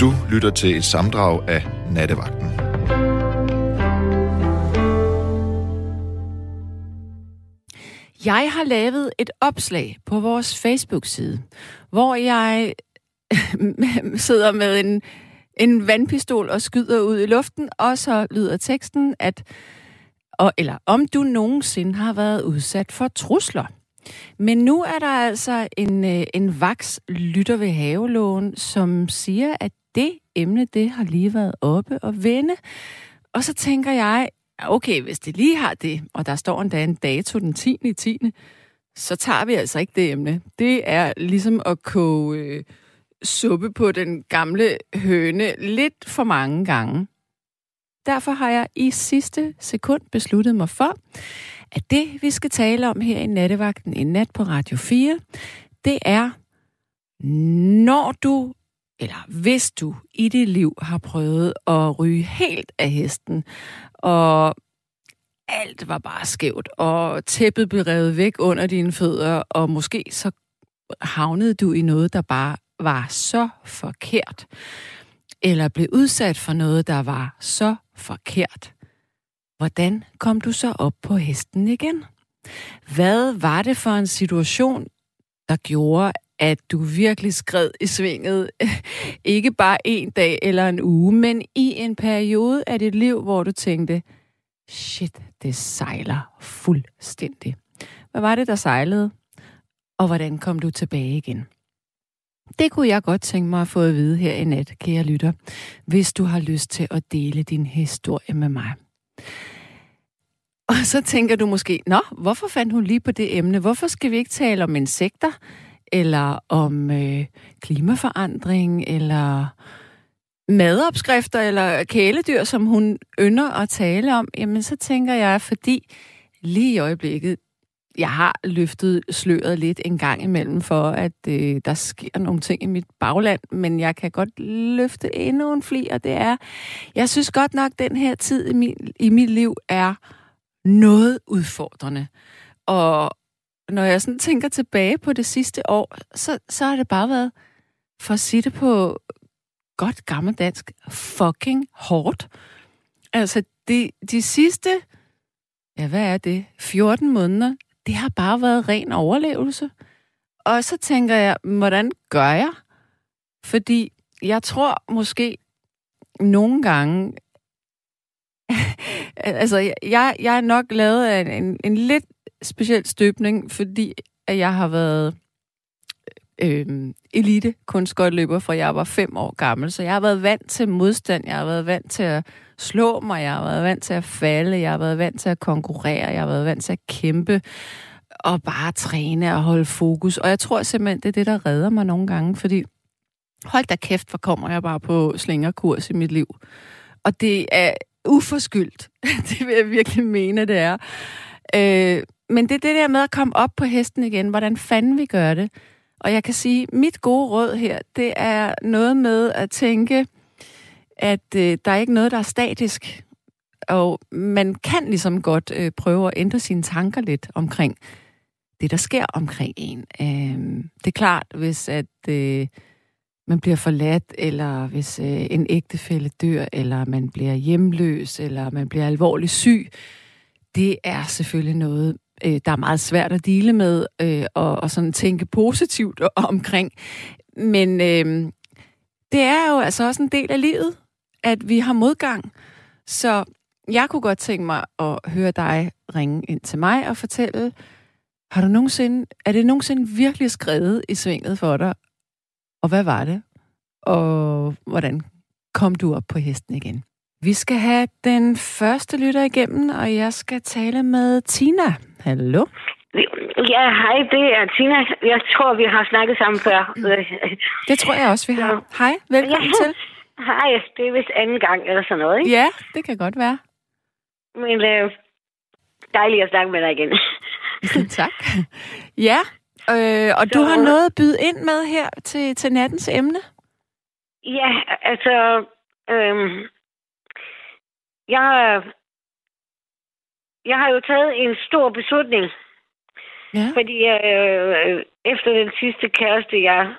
Du lytter til et samdrag af Nattevagten. Jeg har lavet et opslag på vores Facebook-side, hvor jeg sidder med en, en vandpistol og skyder ud i luften, og så lyder teksten, at og, eller om du nogensinde har været udsat for trusler. Men nu er der altså en, øh, en vaks lytter ved havelån, som siger, at det emne, det har lige været oppe og vende. Og så tænker jeg, okay, hvis det lige har det, og der står endda en dato den 10. i 10., så tager vi altså ikke det emne. Det er ligesom at koge øh, suppe på den gamle høne lidt for mange gange. Derfor har jeg i sidste sekund besluttet mig for, at det, vi skal tale om her i nattevagten i nat på Radio 4, det er, når du, eller hvis du i dit liv har prøvet at ryge helt af hesten, og alt var bare skævt, og tæppet blev revet væk under dine fødder, og måske så havnede du i noget, der bare var så forkert, eller blev udsat for noget, der var så forkert. Hvordan kom du så op på hesten igen? Hvad var det for en situation, der gjorde, at du virkelig skred i svinget, ikke bare en dag eller en uge, men i en periode af dit liv, hvor du tænkte, shit, det sejler fuldstændig. Hvad var det, der sejlede? Og hvordan kom du tilbage igen? Det kunne jeg godt tænke mig at få at vide her i nat, kære lytter, hvis du har lyst til at dele din historie med mig. Og så tænker du måske, nå, hvorfor fandt hun lige på det emne? Hvorfor skal vi ikke tale om insekter, eller om øh, klimaforandring, eller madopskrifter, eller kæledyr, som hun ynder at tale om? Jamen, så tænker jeg, fordi lige i øjeblikket, jeg har løftet sløret lidt en gang imellem for, at øh, der sker nogle ting i mit bagland, men jeg kan godt løfte endnu en fli, og det er, jeg synes godt nok, den her tid i, min, i mit liv er noget udfordrende. Og når jeg sådan tænker tilbage på det sidste år, så, så har det bare været, for at sige det på godt gammeldansk, fucking hårdt. Altså, de, de sidste, ja, hvad er det, 14 måneder, det har bare været ren overlevelse. Og så tænker jeg, hvordan gør jeg? Fordi jeg tror måske nogle gange, altså jeg, jeg er nok lavet af en, en, en lidt speciel støbning, fordi at jeg har været øh, elite kunstskøjtløber, fra jeg var fem år gammel. Så jeg har været vant til modstand, jeg har været vant til at slå mig, jeg har været vant til at falde, jeg har været vant til at konkurrere, jeg har været vant til at kæmpe og bare træne og holde fokus. Og jeg tror simpelthen, det er det, der redder mig nogle gange, fordi hold da kæft, hvor kommer jeg bare på slingerkurs i mit liv. Og det er uforskyldt. det vil jeg virkelig mene, det er. Øh, men det er det der med at komme op på hesten igen. Hvordan fanden vi gør det? Og jeg kan sige, mit gode råd her, det er noget med at tænke, at øh, der er ikke noget, der er statisk. Og man kan ligesom godt øh, prøve at ændre sine tanker lidt omkring det, der sker omkring en. Øh, det er klart, hvis at øh, man bliver forladt, eller hvis øh, en ægtefælle dør, eller man bliver hjemløs, eller man bliver alvorligt syg, det er selvfølgelig noget, øh, der er meget svært at dele med, øh, og, og sådan tænke positivt omkring. Men øh, det er jo altså også en del af livet, at vi har modgang. Så jeg kunne godt tænke mig at høre dig ringe ind til mig og fortælle, har du nogensinde, er det nogensinde virkelig skrevet i svinget for dig? Og hvad var det? Og hvordan kom du op på hesten igen? Vi skal have den første lytter igennem, og jeg skal tale med Tina. Hallo? Ja, hej, det er Tina. Jeg tror, vi har snakket sammen før. Det tror jeg også, vi har. Hej, velkommen ja. til. Hej, det er vist anden gang eller sådan noget, ikke? Ja, det kan godt være. Men øh, dejligt at snakke med dig igen. tak. Ja, øh, og Så, du har noget at byde ind med her til, til nattens emne? Ja, altså... Øh, jeg, jeg har jo taget en stor beslutning. Ja. Fordi øh, efter den sidste kæreste, jeg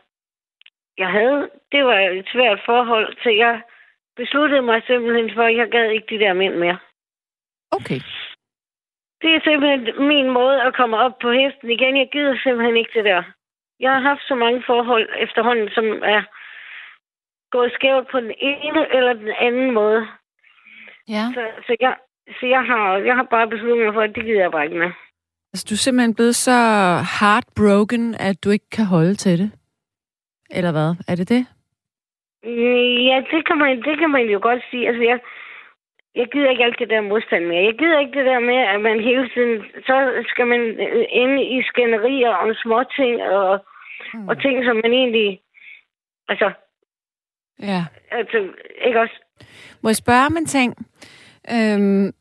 jeg havde, det var et svært forhold, så jeg besluttede mig simpelthen for, at jeg gad ikke de der mænd mere. Okay. Det er simpelthen min måde at komme op på hesten igen. Jeg gider simpelthen ikke det der. Jeg har haft så mange forhold efterhånden, som er gået skævt på den ene eller den anden måde. Ja. Så, så, jeg, så jeg, har, jeg har bare besluttet mig for, at det gider jeg bare ikke med. Altså, du er simpelthen blevet så heartbroken, at du ikke kan holde til det? Eller hvad? Er det det? Øh, Ja, det kan man, det kan man jo godt sige. Altså, jeg, jeg gider ikke alt det der modstand mere. Jeg gider ikke det der med, at man hele tiden... Så skal man øh, inde i skænderier om småting og, mm. og ting, som man egentlig... Altså, Ja. altså ikke også... Må jeg spørge om en ting? Øhm,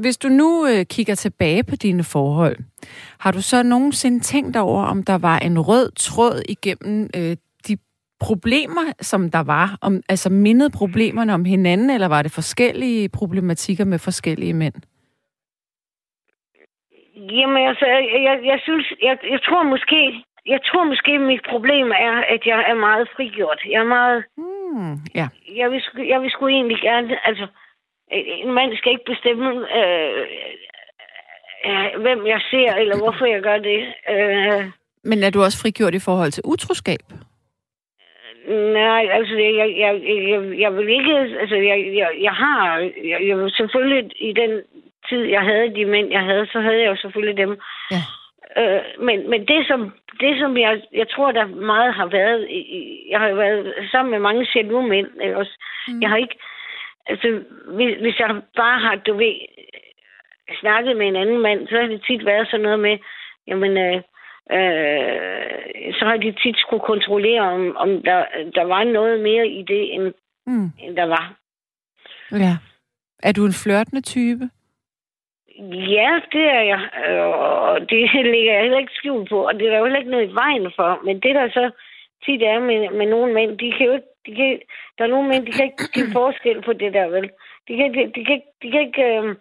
hvis du nu øh, kigger tilbage på dine forhold, har du så nogensinde tænkt over, om der var en rød tråd igennem øh, de problemer, som der var? Om, altså mindede problemerne om hinanden, eller var det forskellige problematikker med forskellige mænd? Jamen, altså, jeg, jeg, jeg synes... Jeg, jeg tror måske... Jeg tror måske, mit problem er, at jeg er meget frigjort. Jeg er meget... Hmm, ja. Jeg vil, jeg vil sgu egentlig gerne... Altså, en mand skal ikke bestemme, øh, øh, hvem jeg ser, eller hvorfor jeg gør det. Øh, Men er du også frigjort i forhold til utroskab? nej, altså, jeg, jeg, jeg, jeg, vil ikke... Altså, jeg, jeg, jeg har... Jeg, jeg, selvfølgelig, i den tid, jeg havde de mænd, jeg havde, så havde jeg jo selvfølgelig dem. Ja. Øh, men, men det, som, det, som jeg, jeg tror, der meget har været... i- Jeg har jo været sammen med mange jaloux mænd. Ikke? Også. Mm. Jeg har ikke... Altså, hvis, hvis jeg bare har, du ved, snakket med en anden mand, så har det tit været sådan noget med, jamen, øh, øh, så har de tit skulle kontrollere, om, om der, der var noget mere i det, end, Mm, end der var. ja. Er du en flørtende type? Ja, det er jeg, øh, og det ligger jeg heller ikke skjult på, og det er der jo heller ikke noget i vejen for. Men det, der så tit er med, med nogle mænd, de kan jo ikke, de kan, der er nogle mænd, de kan ikke give forskel på det der, vel? De kan, de, de kan, de kan ikke, øh,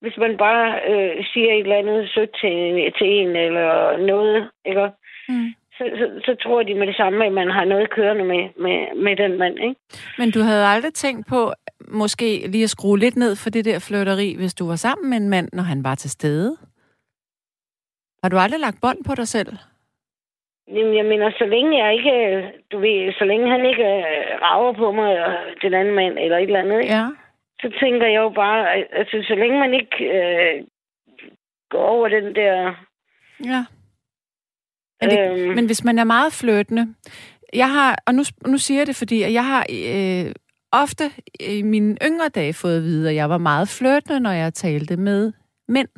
hvis man bare øh, siger et eller andet sødt til, til en eller noget, ikke? Mm. Så, så, så tror de med det samme, at man har noget kørende med, med, med den mand, ikke? Men du havde aldrig tænkt på måske lige at skrue lidt ned for det der flirteri, hvis du var sammen med en mand, når han var til stede? Har du aldrig lagt bånd på dig selv? Jamen, jeg mener, så længe jeg ikke, øh, du ved, så længe han ikke øh, rager på mig, og den anden mand, eller et eller andet, ikke? Ja. så tænker jeg jo bare, altså, så længe man ikke øh, går over den der... Ja. Men, det, Øhm. men hvis man er meget flirtende, jeg har, og nu, nu siger jeg det, fordi at jeg har øh, ofte i mine yngre dage fået at vide, at jeg var meget flirtende, når jeg talte med mænd.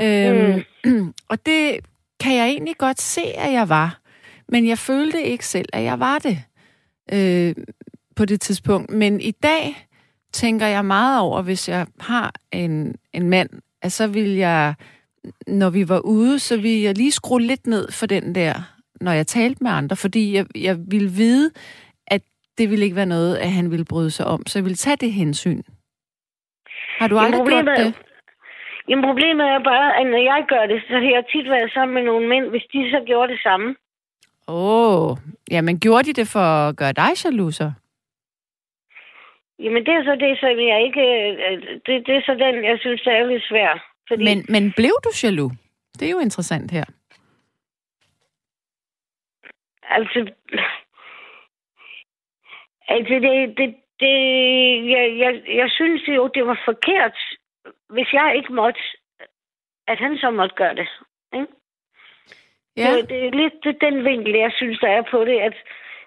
Øhm, mm. Og det kan jeg egentlig godt se, at jeg var. Men jeg følte ikke selv, at jeg var det øh, på det tidspunkt. Men i dag tænker jeg meget over, hvis jeg har en, en mand, at så vil jeg, når vi var ude, så vil jeg lige skrue lidt ned for den der, når jeg talte med andre, fordi jeg, jeg ville vide, at det ville ikke være noget, at han ville bryde sig om, så jeg ville tage det hensyn. Har du aldrig gjort det? Jamen, problemet er bare, at når jeg gør det, så har jeg tit været sammen med nogle mænd, hvis de så gjorde det samme. Åh, oh, jamen gjorde de det for at gøre dig jaloux så? Jamen, det er så det, som jeg ikke... øh, Det, det er så den, jeg synes, der er lidt svært. Fordi, Men, men blev du jaloux? Det er jo interessant her. altså... Altså, det... det, det jeg, jeg, jeg synes jo, det var forkert, hvis jeg ikke måtte, at han så måtte gøre det. Ikke? Ja, Det, det er lidt den vinkel, jeg synes, der er på det, at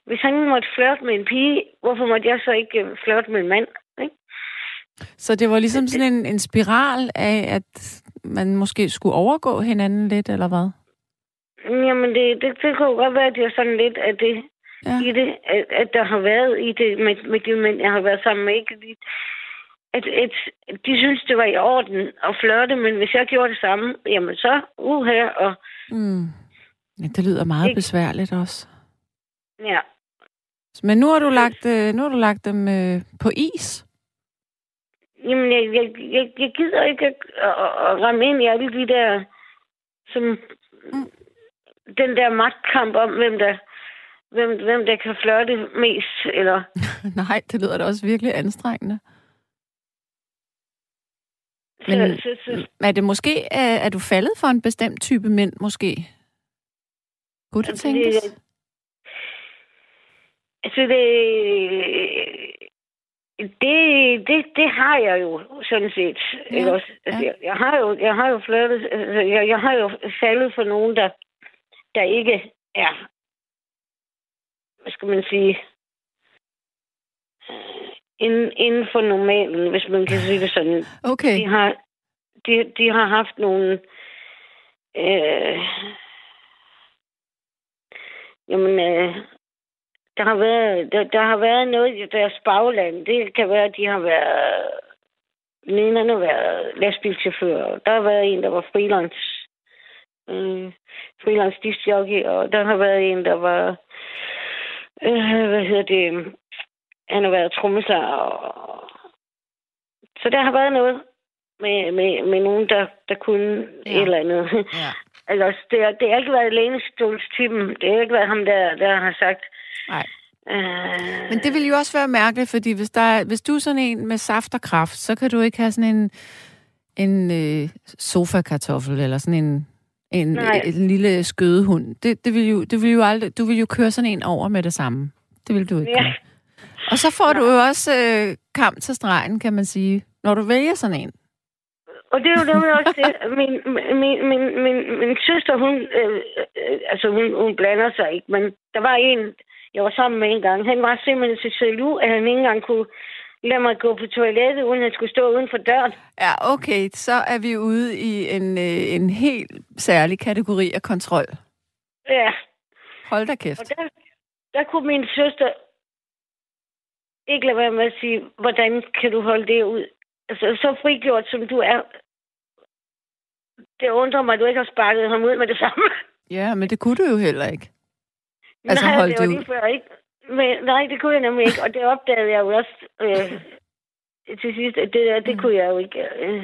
hvis han måtte flirte med en pige, hvorfor måtte jeg så ikke øh, flirte med en mand? Så det var ligesom sådan en, en spiral af, at man måske skulle overgå hinanden lidt, eller hvad? Jamen, det, det, det jo godt være, at det er sådan lidt af det, Ja. i det, at, at der har været i det med, med de mænd, jeg har været sammen med. Ikke? De- At, at de synes, det var i orden at flirte, men hvis jeg gjorde det samme, jamen så uha, og Mm. Ja, det lyder meget Ikke? besværligt også. ja. Men nu har du lagt, øh, nu har du lagt dem øh, på is. Jamen, jeg, jeg, jeg, jeg gider ikke at, at, at ramme ind i alle de der, som, Mm. den der magtkamp om, hvem der, hvem, hvem der kan flørte mest, eller... Nej, det lyder da også virkelig anstrengende. Så, Men- så, så, Er det måske, er, er du faldet for en bestemt type mænd, måske? Kunne det Altså, tænkes? det- altså, det, det, det, det har jeg jo sådan set. Ja, Ikke også? Altså, ja. jeg, jeg, har jo, jeg har jo flirtet, altså, jeg, jeg har jo faldet for nogen, der, der ikke er, hvad skal man sige, øh, inden, inden for normalen, hvis man kan sige det sådan. Okay. De har, de, de har haft nogle... Øh, jamen, øh, der har, været, der, der har været noget i deres bagland. Det kan være, at de har været... Den ene har været lastbilchauffør. Der har været en, der var freelance. Øh, freelance disjockey, og der har været en, der var... Øh, hvad hedder det? Han har været trommeslager. Og... Så der har været noget med, med, med nogen, der, der kunne Ja. et eller andet. Ja. Altså, det, har, det har ikke været lænestolstypen. Det har ikke været ham, der, der har sagt... Nej. Øh, Men det ville jo også være mærkeligt, fordi hvis, der er, hvis du er sådan en med saft og kraft, så kan du ikke have sådan en, en øh, sofakartoffel eller sådan en, en, Nej. en lille skødehund. Det, det vil jo, det vil jo aldrig, du vil jo køre sådan en over med det samme. Det vil du ikke Ja. Og så får du jo også øh, kamp til stregen, kan man sige, når du vælger sådan en. Og det er jo nemlig også det. Min, min, min, min, min søster, hun, øh, øh, altså hun, hun blander sig ikke, men der var en, jeg var sammen med en gang. Han var simpelthen så jaloux, at han ikke engang kunne lade mig gå på toilettet, uden at skulle stå uden for døren. Ja, okay, så er vi ude i en, øh, en helt særlig kategori af kontrol. Ja, Hold da og kæft. der, der kunne min søster ikke lade være med at sige, hvordan kan du holde det ud? Altså, så frigjort som du er, det undrer mig, at du ikke har sparket ham ud med det samme. Ja, men det kunne du jo heller ikke. Altså, nej, holdt det var du- lige før, ikke? Men, nej, det kunne jeg nemlig ikke, og det opdagede jeg jo også øh, til sidst, at det, der, det kunne jeg jo ikke øh,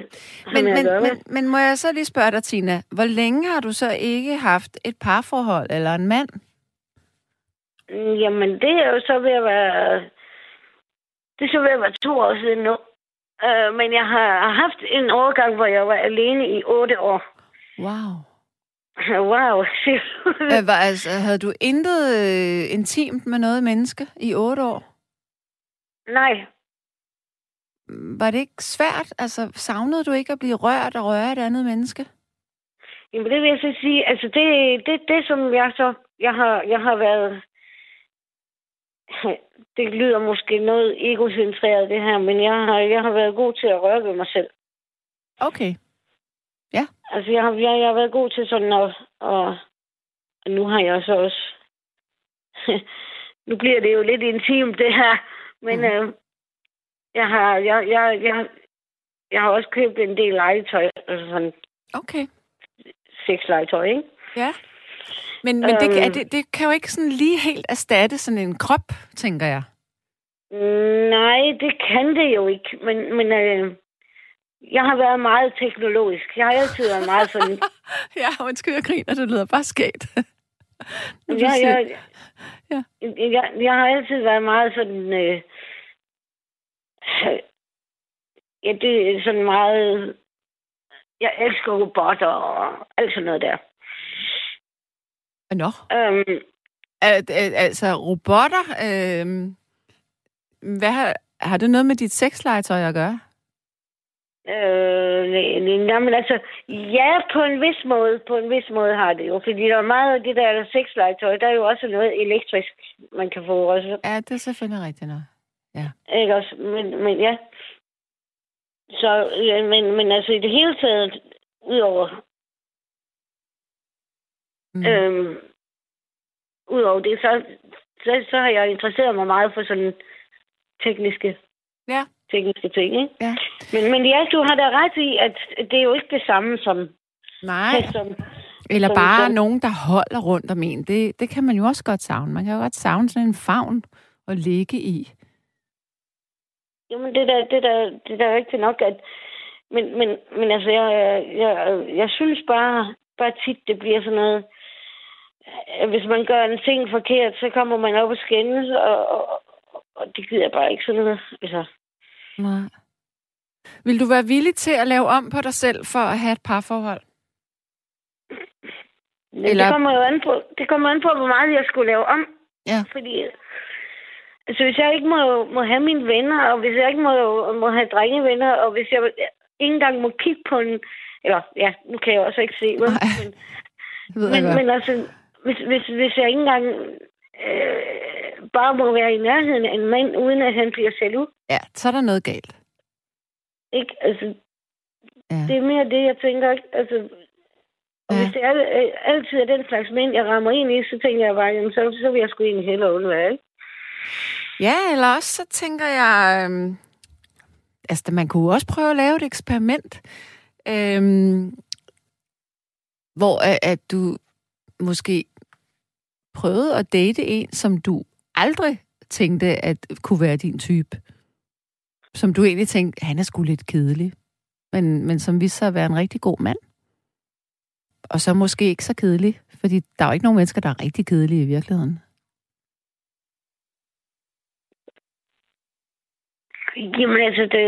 Men, men, men, men må jeg så lige spørge dig, Tina, hvor længe har du så ikke haft et parforhold eller en mand? Jamen, det er jo så ved at være... Det er så ved at være to år siden nu. Øh, men jeg har haft en overgang, hvor jeg var alene i otte år. Wow. Wow. Øh, var, altså, havde du intet øh, intimt med noget menneske i otte år? Nej, Var det ikke svært? Altså, savnede du ikke at blive rørt og røre et andet menneske? Jamen, det vil jeg så sige, altså det, det, det som jeg så, jeg har, jeg har været, det lyder måske noget egocentreret det her, men jeg har, jeg har været god til at røre ved mig selv. Okay. Altså, jeg har, jeg, jeg har været god til sådan at, og, og nu har jeg så også, nu bliver det jo lidt intimt det her, men Mm. øh, jeg har, jeg, jeg, jeg, jeg har også købt en del legetøj, altså sådan Okay. sexlegetøj, ikke? Ja. Men, men det, Øhm. er det, det kan jo ikke sådan lige helt erstatte sådan en krop, tænker jeg. Nej, det kan det jo ikke. Men, men øh, jeg har været meget teknologisk. Jeg har altid været meget sådan... ja, undskyld, jeg griner, det lyder bare skægt. Du jeg, Ja. jeg, jeg, jeg har altid været meget sådan... Øh, ja, det er sådan meget... Jeg elsker robotter og alt sådan noget der. Nå. Øhm, Al- al- altså, robotter, øh, hvad har, har det noget med dit sexlegetøj at gøre? Øh, nej, nej, nej, men altså, ja, på en vis måde, på en vis måde har det jo, fordi der er meget af det der sexlegetøj, der er jo også noget elektrisk, man kan få også, Ja, det er selvfølgelig rigtigt nok. ikke også, men, men ja. Så, ja, men, men altså i det hele taget, udover, Mm. øhm, udover det, så, så, så har jeg interesseret mig meget for sådan tekniske, Ja. tekniske ting, ikke? Ja. Men, men ja, du har da ret i, at det er jo ikke det samme som, Nej, som eller som- bare som- nogen, der holder rundt om en. Det, det kan man jo også godt savne. Man kan jo godt savne sådan en favn at ligge i. Jamen, det der, det der, det der er rigtigt nok, at... Men, men, men altså, jeg, jeg, jeg synes bare, bare tit, det bliver sådan noget... hvis man gør en ting forkert, så kommer man op og skændes, og, og, og det gider jeg bare ikke sådan noget. Altså. Nej. Vil du være villig til at lave om på dig selv for at have et parforhold? Eller... Det kommer jo an på, det kommer an på, hvor meget jeg skulle lave om. Ja. Fordi altså, hvis jeg ikke må, må have mine venner, og hvis jeg ikke må, må have drengevenner, og hvis jeg ikke engang må kigge på en... Eller, ja, nu kan jeg også ikke se, hvad, men, men, men altså, hvis, hvis, hvis jeg ikke engang øh, bare må være i nærheden af en mand, uden at han bliver ud. Ja, så er der noget galt. Ikke? Altså, ja. det er mere det, jeg tænker. Ikke? Altså, og ja. hvis det er, øh, altid er den slags mænd, jeg rammer ind i, så tænker jeg bare, jamen, så, så vil jeg sgu egentlig hellere undvære, ikke? Ja, eller også så tænker jeg, øhm, altså man kunne også prøve at lave et eksperiment, øhm, hvor at, at du måske prøvet at date en, som du aldrig tænkte, at kunne være din type. Som du egentlig tænkte, han er sgu lidt kedelig. Men, men som viste sig at være en rigtig god mand. Og så måske ikke så kedelig, fordi der er jo ikke nogen mennesker, der er rigtig kedelige i virkeligheden. Jamen altså, det,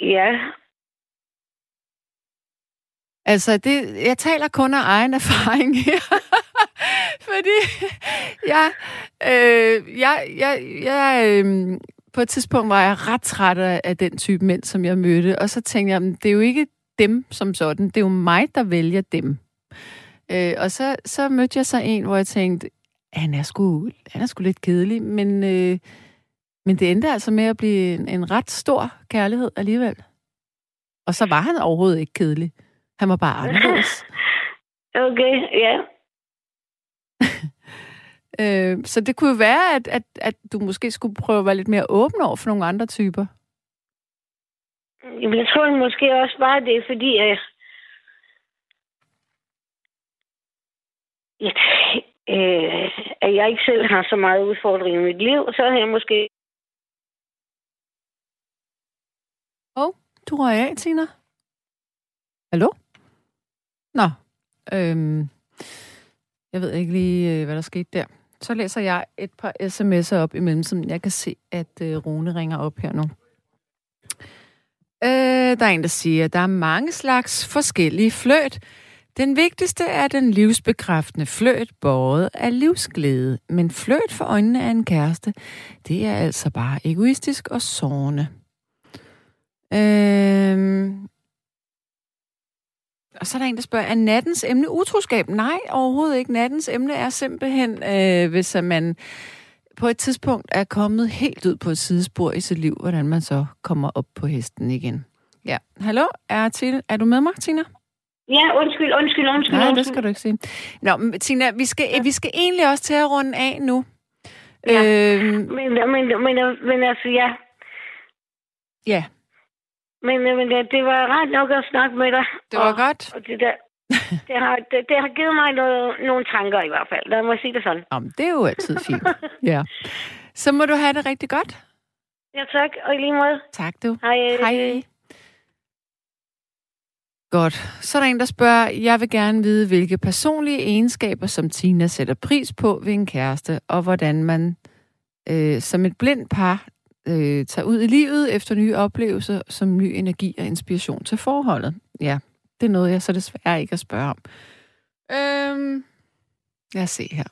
ja. Altså, det, jeg taler kun af egen erfaring her. fordi jeg, øh, jeg, jeg, jeg øh, på et tidspunkt var jeg ret træt af den type mænd, som jeg mødte. Og så tænkte jeg, det er jo ikke dem som sådan. Det er jo mig, der vælger dem. Øh, og så, så mødte jeg så en, hvor jeg tænkte, han er sgu, han er sgu lidt kedelig, men, øh, men det endte altså med at blive en, en ret stor kærlighed alligevel. Og så var han overhovedet ikke kedelig. Han var bare anderledes. Okay, ja. øh, så det kunne jo være, at, at, at du måske skulle prøve at være lidt mere åben over for nogle andre typer. Jamen, jeg tror måske også bare, det er fordi, at Ja, øh, at jeg ikke selv har så meget udfordring i mit liv, så har jeg måske... Åh, oh, du røg af, Tina. Hallo? Nå, øhm, jeg ved ikke lige, øh, hvad der skete der. Så læser jeg et par sms'er op imellem, som jeg kan se, at øh, Rune ringer op her nu. Øh, der er en, der siger, at der er mange slags forskellige fløt. Den vigtigste er den livsbekræftende fløt, båret af livsglæde. Men fløt for øjnene af en kæreste, det er altså bare egoistisk og sårende. Øh, og så er der en, der spørger, er nattens emne utroskab? Nej, overhovedet ikke. Nattens emne er simpelthen, øh, hvis man på et tidspunkt er kommet helt ud på et sidespor i sit liv, hvordan man så kommer op på hesten igen. Ja, hallo, er, til, er du med mig, Tina? Ja, undskyld, undskyld, undskyld. Nej, undskyld. det skal du ikke sige. Nå, Tina, vi skal, ja. vi skal egentlig også til at runde af nu. Ja, øh, men, men, men, men altså, ja. Ja. Men, men det, det var ret nok at snakke med dig. Det var og, godt. Og det, der, det, har, det, det har givet mig noget, nogle tanker i hvert fald. Lad mig sige det sådan. Jamen, det er jo altid fint. ja. Så må du have det rigtig godt. Ja, tak. Og i lige måde. Tak, du. Hej. Hej. Godt. Så er der en, der spørger, jeg vil gerne vide, hvilke personlige egenskaber, som Tina sætter pris på ved en kæreste, og hvordan man øh, som et blindt par øh, tager ud i livet efter nye oplevelser, som ny energi og inspiration til forholdet. Ja, det er noget, jeg så desværre ikke at spørge om. Øhm, lad os se her.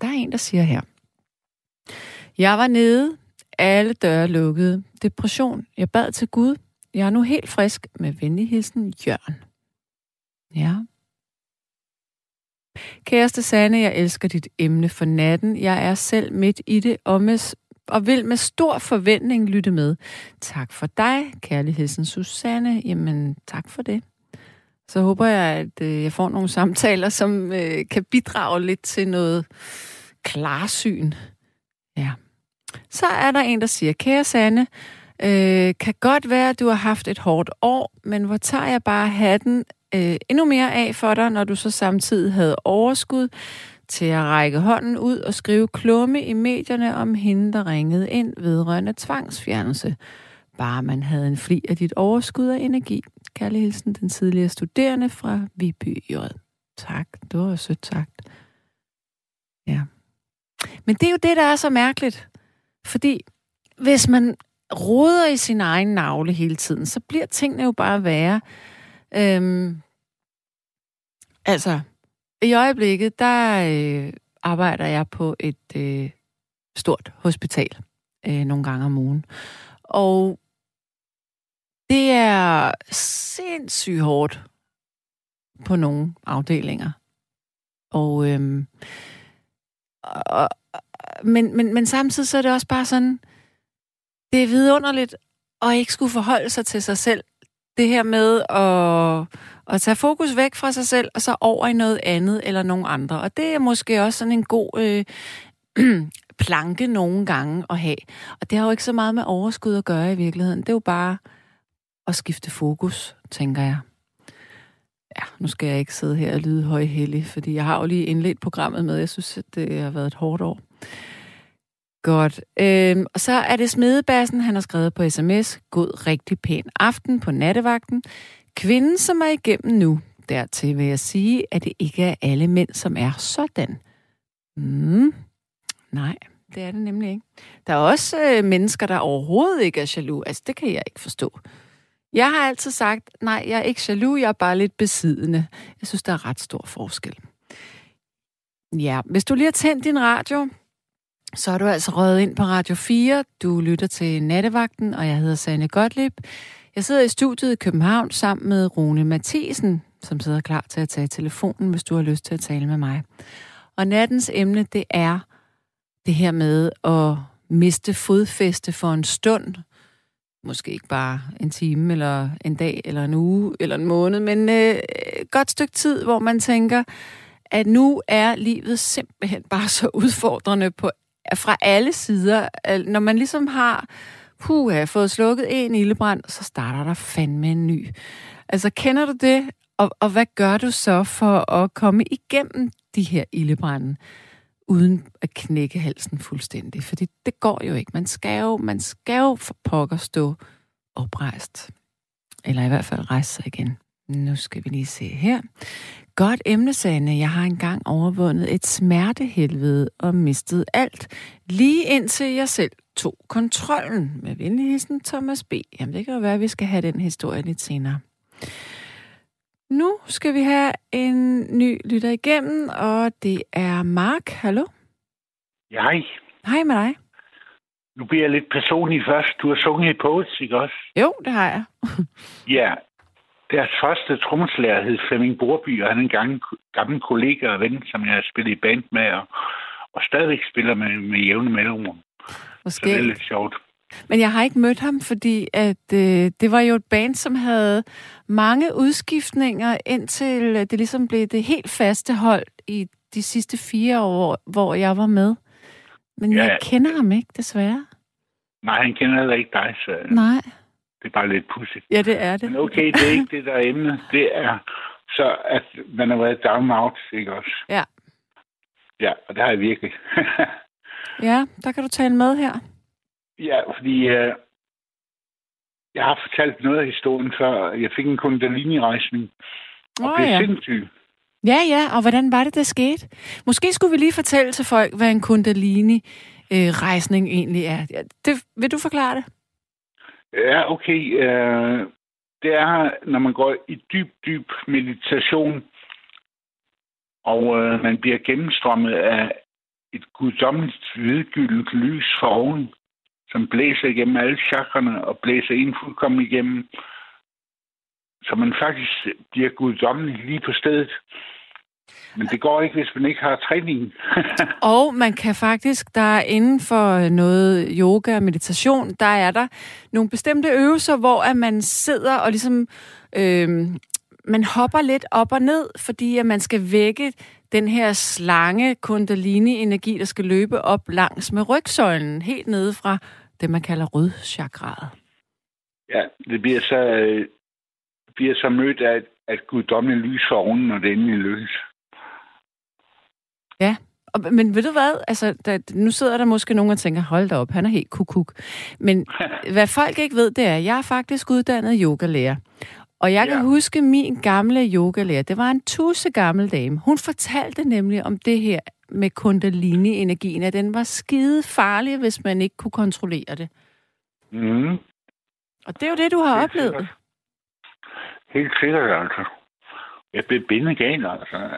Der er en, der siger her. Jeg var nede, alle døre lukkede. Depression. Jeg bad til Gud, jeg er nu helt frisk med venlig hilsen, Jørgen. Ja. Kæreste Sanne, jeg elsker dit emne for natten. Jeg er selv midt i det og, med, og vil med stor forventning lytte med. Tak for dig, kærligheden Susanne. Jamen, tak for det. Så håber jeg, at øh, jeg får nogle samtaler, som øh, kan bidrage lidt til noget klarsyn. Ja. Så er der en, der siger, kære Sanne, Øh, kan godt være, at du har haft et hårdt år, men hvor tager jeg bare hatten øh, endnu mere af for dig, når du så samtidig havde overskud til at række hånden ud og skrive klumme i medierne om hende, der ringede ind vedrørende tvangsfjernelse. Bare man havde en fli af dit overskud af energi. Kærlig hilsen, den tidligere studerende fra Viby J. Tak, det var sødt sagt. Ja. Men det er jo det, der er så mærkeligt. Fordi hvis man roder i sin egen navle hele tiden, så bliver tingene jo bare værre. Øhm, altså, i øjeblikket, der øh, arbejder jeg på et øh, stort hospital øh, nogle gange om ugen. Og det er sindssygt hårdt på nogle afdelinger. Og, øhm, og, men, men, men samtidig så er det også bare sådan, det er vidunderligt at ikke skulle forholde sig til sig selv. Det her med at, at tage fokus væk fra sig selv, og så over i noget andet eller nogen andre. Og det er måske også sådan en god øh, planke nogle gange at have. Og det har jo ikke så meget med overskud at gøre i virkeligheden. Det er jo bare at skifte fokus, tænker jeg. Ja, nu skal jeg ikke sidde her og lyde højhellig, fordi jeg har jo lige indledt programmet med, jeg synes, at det har været et hårdt år. Godt. Øhm, og så er det Smedebassen, han har skrevet på sms. God rigtig pæn aften på nattevagten. Kvinden, som er igennem nu. Dertil vil jeg sige, at det ikke er alle mænd, som er sådan. Mm. Nej, det er det nemlig ikke. Der er også øh, mennesker, der overhovedet ikke er jaloux. Altså, det kan jeg ikke forstå. Jeg har altid sagt, nej, jeg er ikke jaloux, jeg er bare lidt besiddende. Jeg synes, der er ret stor forskel. Ja, hvis du lige har tændt din radio, så er du altså røget ind på Radio 4. Du lytter til Nattevagten, og jeg hedder Sanne Gottlieb. Jeg sidder i studiet i København sammen med Rune Mathisen, som sidder klar til at tage telefonen, hvis du har lyst til at tale med mig. Og nattens emne, det er det her med at miste fodfæste for en stund. Måske ikke bare en time, eller en dag, eller en uge, eller en måned, men øh, et godt stykke tid, hvor man tænker, at nu er livet simpelthen bare så udfordrende på fra alle sider. Når man ligesom har puh, har fået slukket en ildebrand, så starter der fandme en ny. Altså, kender du det? Og, og hvad gør du så for at komme igennem de her ildebrænde, uden at knække halsen fuldstændig? Fordi det går jo ikke. Man skal jo, man skal jo for pokker stå oprejst. Eller i hvert fald rejse sig igen. Nu skal vi lige se her. Godt emne, Sanne. Jeg har engang overvundet et smertehelvede og mistet alt. Lige indtil jeg selv tog kontrollen. Med venligheden Thomas B. Jamen, det kan jo være, at vi skal have den historie lidt senere. Nu skal vi have en ny lytter igennem, og det er Mark. Hallo? Ja, hej. Hej med dig. Nu bliver jeg lidt personlig først. Du har sunget i Poets, ikke også? Jo, det har jeg. ja, deres første trommeslager hed Flemming Borby, og han er en gammel, gammel kollega og ven, som jeg har spillet i band med, og, og stadigvæk spiller med, med jævne mellemrum. Så det er lidt sjovt. Men jeg har ikke mødt ham, fordi at øh, det var jo et band, som havde mange udskiftninger, indtil det ligesom blev det helt faste hold i de sidste fire år, hvor jeg var med. Men ja, jeg kender ham ikke, desværre. Nej, han kender heller ikke dig, så... Nej. Det er bare lidt pudsigt. Ja, det er det. Men okay, det er ikke det, der er emnet. Det er så, at man har været down out, ikke også? Ja. Ja, og det har jeg virkelig. ja, der kan du tale med her. Ja, fordi øh, jeg har fortalt noget af historien før. Jeg fik en kundalini-rejsning og oh, blev ja. sindssyg. Ja, ja, og hvordan var det, der skete? Måske skulle vi lige fortælle til folk, hvad en kundalini-rejsning øh, egentlig er. Det, vil du forklare det? Ja, okay. Øh, det er, når man går i dyb, dyb meditation, og øh, man bliver gennemstrømmet af et guddommeligt hvidgyldent lys for oven, som blæser igennem alle chakrene og blæser ind fuldkommen igennem, så man faktisk bliver guddommelig lige på stedet. Men det går ikke, hvis man ikke har træning. og man kan faktisk, der er inden for øh, noget yoga og meditation, der er der nogle bestemte øvelser, hvor at man sidder og ligesom, øh, man hopper lidt op og ned, fordi at man skal vække den her slange kundalini-energi, der skal løbe op langs med rygsøjlen, helt nede fra det, man kalder rødchakraet. Ja, det bliver så, øh, bliver så mødt af, at guddommeligt lys for oven, når det endelig lykkes. Ja, men ved du hvad? Altså, der, nu sidder der måske nogen og tænker, hold da op, han er helt kukuk. Men hvad folk ikke ved, det er, at jeg er faktisk uddannet yogalærer. Og jeg kan Ja. huske min gamle yogalærer, det var en tusse gammel dame. Hun fortalte nemlig om det her med kundalini-energien, at den var skide farlig, hvis man ikke kunne kontrollere det. Mm. Og det er jo det, du har Helt oplevet. sikkert. Helt sikkert, altså. Jeg blev bindegal, altså.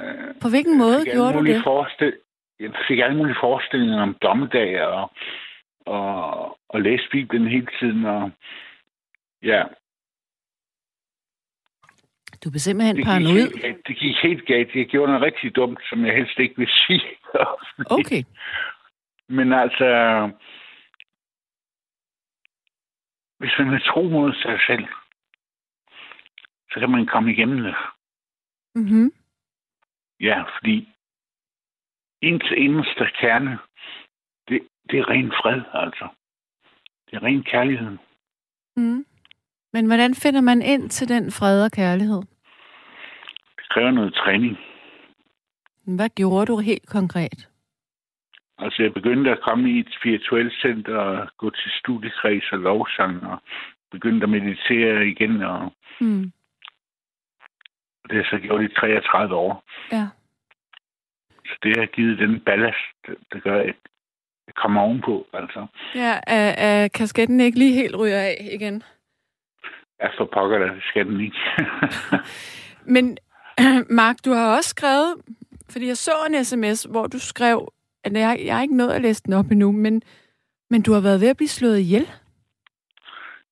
På hvilken måde gjorde du det? Forestil... Jeg fik alle mulige forestillinger om dommedag og, og, og læste Bibelen hele tiden. Og, ja, Du blev simpelthen det gik, paranoid. helt, det gik helt galt. Jeg gjorde noget rigtig dumt, som jeg helst ikke vil sige. Okay. Men altså, hvis man er tro mod sig selv, så kan man komme igennem det. Mm-hmm. Ja, fordi ens inderste kerne, det, det er ren fred, altså. Det er ren kærlighed. Mm. Men hvordan finder man ind til den fred og kærlighed? Det kræver noget træning. Hvad gjorde du helt konkret? Altså, jeg begyndte at komme i et spirituelt center og gå til studiekreds og lovsang og begyndte at meditere igen, og Mm. det har så gjort i 33 år. Ja. Så det har givet den ballast, der- gør, at jeg kommer ovenpå, altså. Ja, er, er kasketten ikke lige helt ryger af igen? Ja, for pokker, der skal den ikke. Men Mark, du har også skrevet, fordi jeg så en sms, hvor du skrev, at jeg, jeg har ikke nået at læse den op endnu, men, men du har været ved at blive slået ihjel.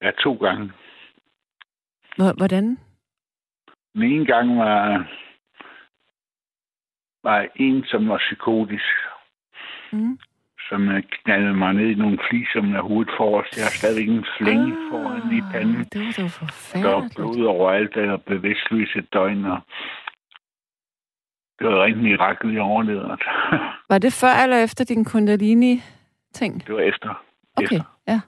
ja, to gange. Hvor- Hvordan? Den ene gang var, var en, som var psykotisk, Mm. Som knaldede mig ned i nogle fliser med hovedet forrest. Jeg har stadigvæk en flænge ah, foran i panden. Det var da Der var forfærdeligt. blod overalt, der var bevidstløs et døgn, og det var rent mirakel, jeg overlevede. Var det før eller efter din kundalini-ting? det var efter. Okay, efter. ja.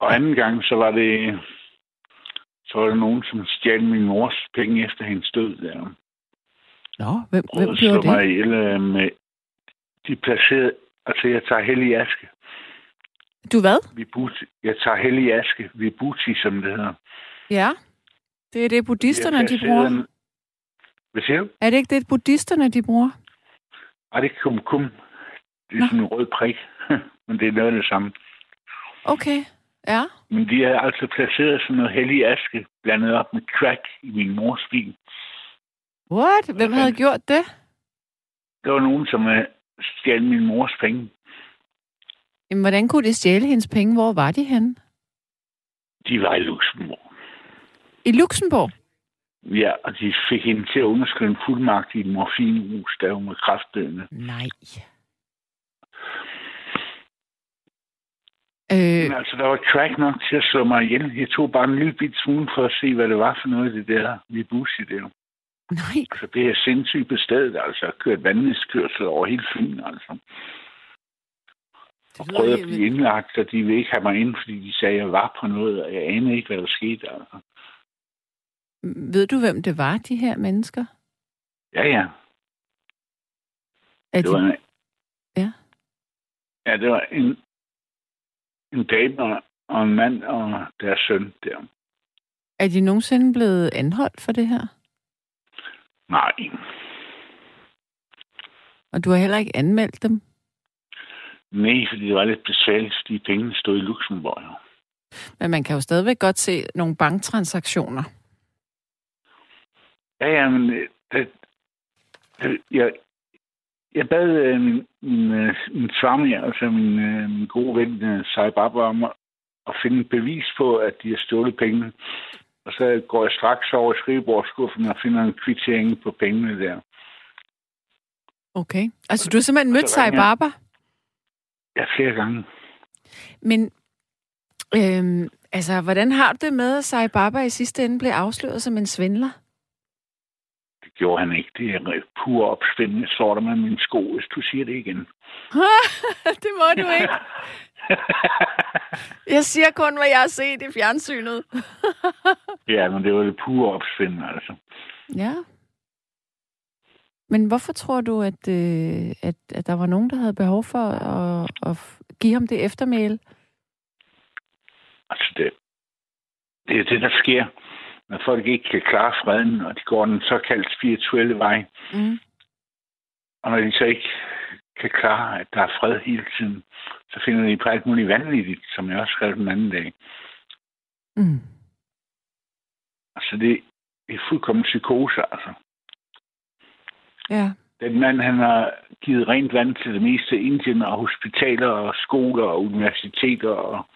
Og anden gang, så var det, så var der nogen, som stjal min mors penge efter hendes død. Der. Nå, hvem, hvem Og gjorde mig det? ihjel øh, med... De placerede... Altså, jeg tager hellig aske. Du hvad? Vibuti. Jeg tager hellig aske. Vibuti, som det hedder. Ja. Det er det, buddhisterne, de bruger. en- Hvad siger du? Er det ikke det, buddhisterne, de bruger? Ej, det er kum kum. Det er Nå. sådan en rød prik. Men det er noget af det samme. Okay, ja. Men de har altså placeret sådan noget hellig aske, blandet op med crack i min mors bil. What? Hvem havde gjort det? Der var nogen, som stjal min mors penge. Jamen, hvordan kunne det stjæle hendes penge? Hvor var de henne? De var i Luxembourg. I Luxembourg? Ja, og de fik hende til at underskrive en fuldmagt i et morfinhus, der hun var kræftdøende. Nej. Øh, Men altså, der var crack nok til at slå mig ihjel. Jeg tog bare en lille bit smule for at se, hvad det var for noget, det der Vibusi der. Nej. Så det er sindssygt på stedet, altså. Jeg har kørt vanvidskørsel over hele Fyn, altså. Og Det prøvede at blive indlagt, og de ville ikke have mig ind, fordi de sagde, at jeg var på noget, og jeg anede ikke, hvad der skete. Altså. Ved du, hvem det var, de her mennesker? Ja, ja. Er Det var de... en, Ja. Ja, det var en, en dame og- og en mand og deres søn der. Er de nogensinde blevet anholdt for det her? Nej, Og du har heller ikke anmeldt dem? nej, fordi det var lidt besværligt, fordi pengene stod i Luxembourg. jo. Men man kan jo stadigvæk godt se nogle banktransaktioner. Ja, ja, men øh, det, det, jeg, jeg bad øh, min, min, øh, min svammer, altså min, øh, min gode ven, øh, Sai Baba, om at, at finde bevis på, at de har stjålet pengene. Og så går jeg straks over i skrivebordskuffen og finder en kvittering på pengene der. Okay. Altså, du har simpelthen mødt ringer jeg. Baba? Ja, flere gange. Men øhm, altså, hvordan har du det med, at Sai Baba i sidste ende blev afsløret som en svindler? Det gjorde han ikke. Det er pur opspændende. Slår dig med min sko, hvis du siger det igen. det må du ikke. Jeg siger kun, hvad jeg har set i fjernsynet. ja, men det var det pure opspændende, altså. ja. Men hvorfor tror du, at, øh, at, at der var nogen, der havde behov for at, at give ham det eftermæle? Altså, det, det er det, der sker, når folk ikke kan klare freden, og de går den såkaldt spirituelle vej. Mm. Og når de så ikke kan klare, at der er fred hele tiden, så finder de på alt muligt vanvittigt, som jeg også skrev den anden dag. Mm. Altså, det er fuldkommen psykose, altså. Ja. Den mand, han har givet rent vand til det meste Indien, og hospitaler, og skoler, og universiteter, og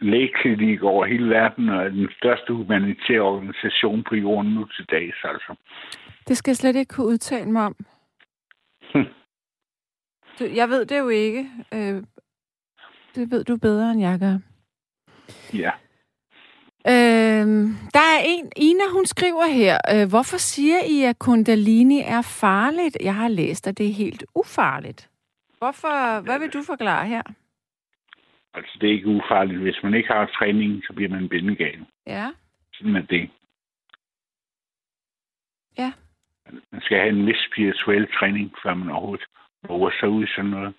lægeklinik over hele verden, og den største humanitære organisation på jorden nu til dags, altså. Det skal jeg slet ikke kunne udtale mig om. Du, jeg ved det jo ikke. Øh, det ved du bedre, end jeg gør. Ja. Øh, der er en, Ina, hun skriver her, øh, hvorfor siger I, at kundalini er farligt? Jeg har læst, at det er helt ufarligt. Hvorfor, hvad vil du forklare her? Altså, det er ikke ufarligt. Hvis man ikke har træning, så bliver man bindegal. Ja. Sådan er det. Ja. Man skal have en vis spirituel træning, før man overhovedet våger sig ud sådan noget.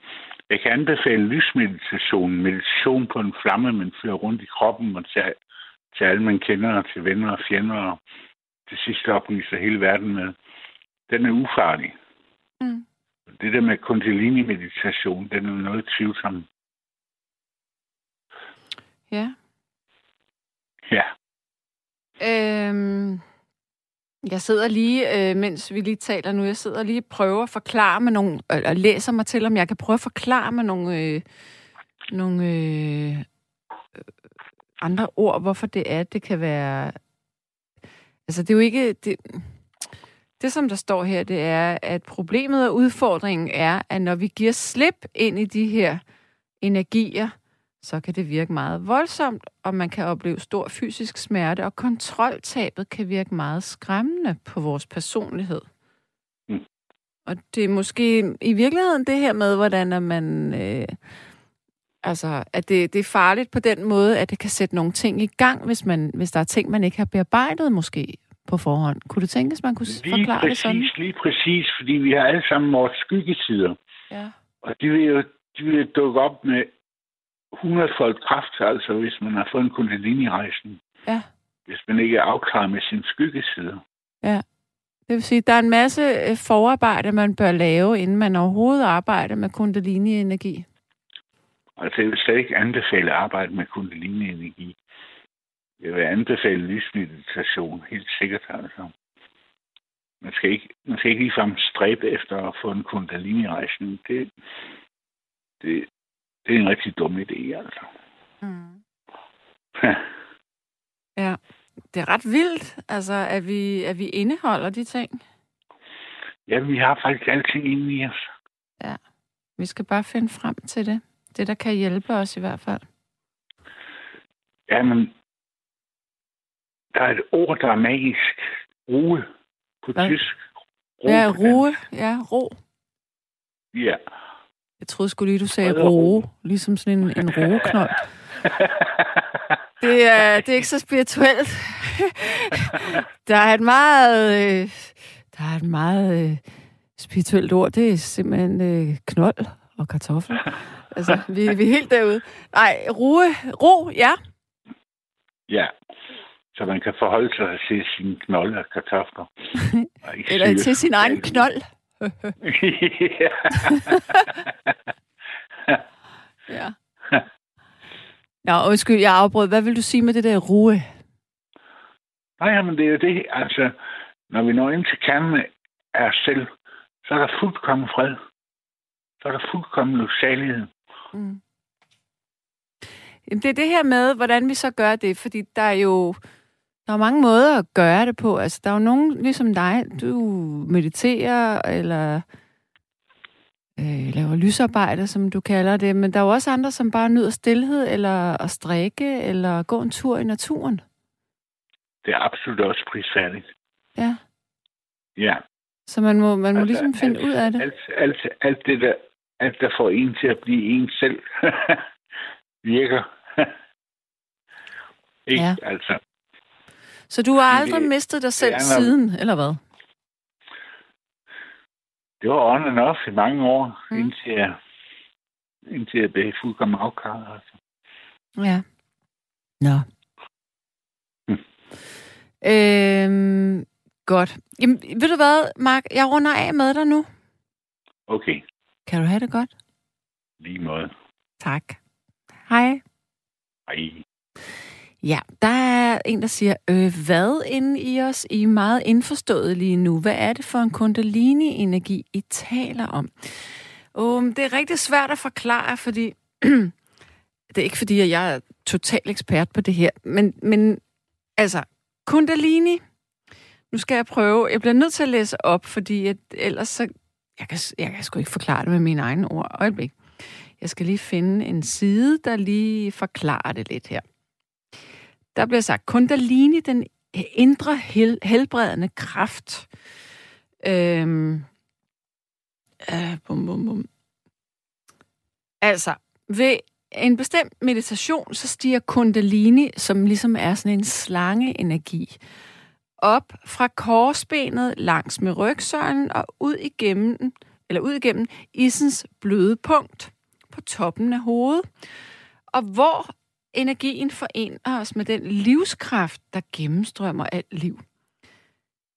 Jeg kan anbefale lysmeditation, meditation på en flamme, man fører rundt i kroppen og til, til alle, man kender, og til venner og fjender, og det sidste oplyser hele verden med. Den er ufarlig. Mm. Det der med kundalini-meditation, den er noget tvivlsom. Ja. Ja. Øhm, jeg sidder lige, øh, mens vi lige taler nu, jeg sidder lige og prøver at forklare med nogle, øh, eller læser mig til, om jeg kan prøve at forklare med nogle, øh, nogle øh, øh, andre ord, hvorfor det er, det kan være... Altså, det er jo ikke... Det, det, som der står her, det er, at problemet og udfordringen er, at når vi giver slip ind i de her energier, så kan det virke meget voldsomt, og man kan opleve stor fysisk smerte, og kontroltabet kan virke meget skræmmende på vores personlighed. Mm. Og det er måske i virkeligheden det her med, hvordan er man... Øh, altså, at det, det er farligt på den måde, at det kan sætte nogle ting i gang, hvis, man, hvis der er ting, man ikke har bearbejdet måske på forhånd. Kunne du tænke, at man kunne Lige forklare præcis, det sådan? lige præcis, fordi vi har alle sammen vores skyggesider. Ja. Og de vil jo de vil dukke op med 100-fold kraft, altså hvis man har fået en kundalini-rejsen. Ja. Hvis man ikke er afklaret med sin skyggesider. Det vil sige, at der er en masse øh, forarbejde, man bør lave, inden man overhovedet arbejder med kundalini-energi. Altså, jeg vil slet ikke anbefale at arbejde med kundalini-energi. Jeg vil anbefale lysmeditation, helt sikkert altså. Man skal ikke, man skal ikke ligefrem stræbe efter at få en kundalini-rejsning. Det, det, det er en rigtig dum idé, altså. Mm. Ja, det er ret vildt, altså, at vi, at vi indeholder de ting. ja, vi har faktisk alting inde i os. Vi skal bare finde frem til det. Det, der kan hjælpe os i hvert fald. Jamen, der er et ord, der er magisk. Ruhe på Hvad? tysk. Ja, på roe. Ja, ro. Ja. Jeg troede sgu lige, du sagde roe. Ligesom sådan en, en roeknold. Det er, det er ikke så spirituelt. der er et meget, øh, der er et meget øh, spirituelt ord. Det er simpelthen øh, knold og kartoffel. Altså, vi, vi er helt derude. Nej, roe, ro, ja. ja. Så man kan forholde sig til sine knolde og kartofler. Eller til sin egen knold. Ja. Ja. Nå, undskyld, jeg afbrød. Hvad vil du sige med det der roe? Nej, men det er jo det. Altså, når vi når ind til kernen af selv, så er der fuldkommen fred. Så er der fuldkommen lyksalighed. Mm. Jamen, det er det her med, hvordan vi så gør det, fordi der er jo der er mange måder at gøre det på. Altså, der er jo nogen, ligesom dig, du mediterer, eller øh, laver lysarbejde, som du kalder det, men der er jo også andre, som bare nyder stillhed, eller at strikke, eller gå en tur i naturen. Det er absolut også prisværdigt. Ja. Ja. Så man må, man må Altså, ligesom finde alt- ud af det. Alt, alt, alt det der, alt der får en til at blive en selv, virker. ikke? Ja. Altså, Så du har aldrig det- mistet dig selv er, når- siden, eller hvad? det var on and off i mange år, Mm. mm. indtil, jeg, indtil jeg blev fuldkommen afklaret. Altså. Ja. Nå. Øhm, godt. Jamen, ved du hvad, Mark? Jeg runder af med dig nu. Okay, Kan du have det godt? lige måde. Tak. Hej. Hej. Ja, der er en, der siger, øh, hvad inde i os? I er meget indforstået lige nu. Hvad er det for en kundalini-energi, I taler om? Um, det er rigtig svært at forklare, fordi det er ikke fordi, at jeg er total ekspert på det her, men, men altså, kundalini, nu skal jeg prøve, jeg bliver nødt til at læse op, fordi at ellers så, jeg kan, jeg kan sgu ikke forklare det med mine egne ord. Øjeblik. Jeg skal lige finde en side, der lige forklarer det lidt her. Der bliver sagt, kundalini, den indre hel, helbredende kraft. Øhm, øh, bum, bum, bum. Altså, ved en bestemt meditation, så stiger kundalini, som ligesom er sådan en slangeenergi, op fra korsbenet langs med rygsøjlen og ud igennem, eller ud igennem isens bløde punkt på toppen af hovedet. Og hvor energien forener os med den livskraft, der gennemstrømmer alt liv.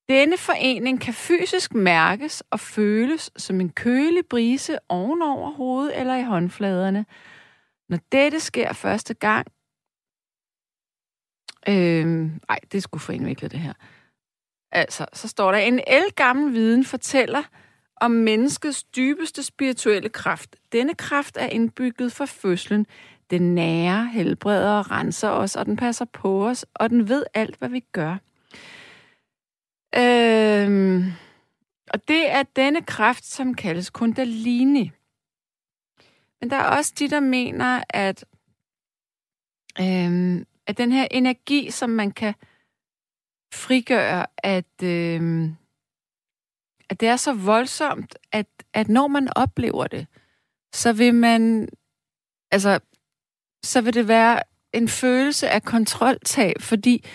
Denne forening kan fysisk mærkes og føles som en kølig brise ovenover hovedet eller i håndfladerne. Når dette sker første gang... Øh, ej, det skulle sgu for indviklet, det her. Altså, så står der, en elgammel viden fortæller om menneskets dybeste spirituelle kraft. Denne kraft er indbygget for fødslen. Den nære, helbreder og renser os, og den passer på os, og den ved alt, hvad vi gør. Øhm, og det er denne kraft, som kaldes kundalini. Men der er også de, der mener, at, øhm, at den her energi, som man kan frigøre, at, øhm, at det er så voldsomt, at, at når man oplever det, så vil man, altså, så vil det være en følelse af kontroltab, fordi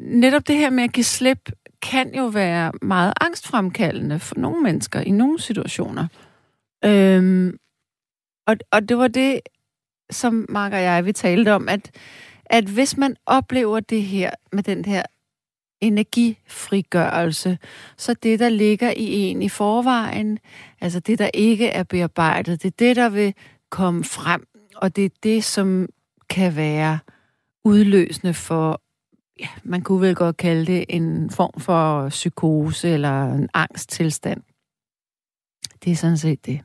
netop det her med at give slip kan jo være meget angstfremkaldende for nogle mennesker i nogle situationer. Øhm, og, og det var det, som Mark og jeg, vi talte om, at, at hvis man oplever det her med den her energifrigørelse, så det, der ligger i en i forvejen, altså det, der ikke er bearbejdet, det er det, der vil komme frem, og det er det, som kan være udløsende for, ja, man kunne vel godt kalde det en form for psykose eller en angsttilstand. Det er sådan set det.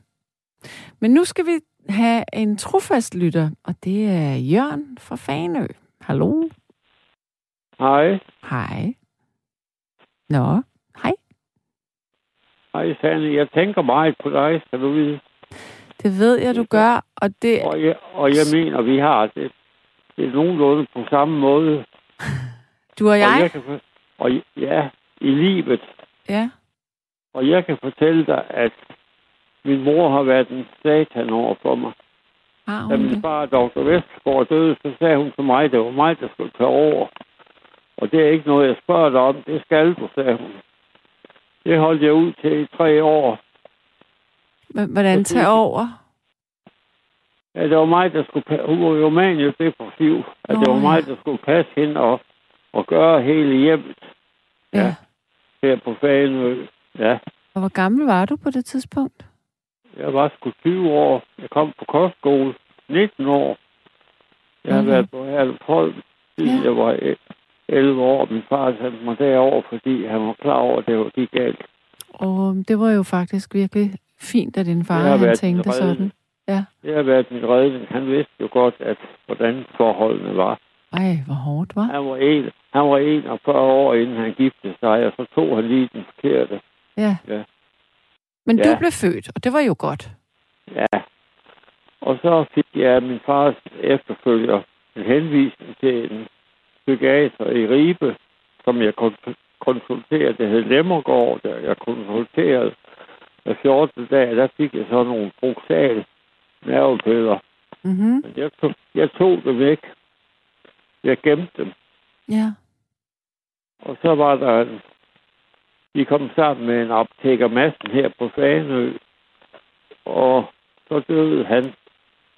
Men nu skal vi have en trofast lytter, og det er Jørgen fra Fanø. Hallo? Hej. Hej. Nå, hej. Hej, Sanne. Jeg tænker meget på dig, skal du vide. Det ved jeg, du gør, og det... Og jeg, og jeg mener, vi har det, det er nogenlunde på samme måde. Du og Og, jeg? jeg kan, for- og ja, i livet. Ja. Og jeg kan fortælle dig, at min mor har været en satan over for mig. Har Da hun min det? far, Dr. Vestgaard, døde, så sagde hun til mig, at det var mig, der skulle tage over. Og det er ikke noget, jeg spørger dig om. Det skal du, sagde hun. Det holdt jeg ud til i tre år. Hvordan tage over? Ja, det var mig, der skulle. Hun var jo manisk depressiv. At det var mig, der skulle passe hende og, og gøre hele hjemmet Ja. Ja. her på Faneø. Ja, Og hvor gammel var du på det tidspunkt? jeg var sgu 20 år. Jeg kom på kostskole. 19 år. Jeg har Mhm. været på Herlufholm, siden Ja. jeg var e- 11 år. Min far sendte mig derover, fordi han var klar over, at det var gik galt. Og det var jo faktisk virkelig fint, at din far han tænkte sådan. Ja. Det har været min redning. Han vidste jo godt, at hvordan forholdene var. Ej, hvor hårdt, var? Han var, en, han var 41 år, inden han giftede sig, og så tog han lige den forkerte. Ja. Ja. Men du Ja. blev født, og det var jo godt. Ja. Og så fik jeg min fars efterfølger en henvisning til en psykiater i Ribe, som jeg kon- konsulterede. Det hed Lemmergaard, der jeg konsulterede. Hver 14. dag, der fik jeg så nogle bruxal nervepiller. Mhm. Men jeg tog, jeg tog dem væk. Jeg gemte dem. Ja. Og så var der en... Vi kom sammen med en optækker massen her på Fanø. Og så døde han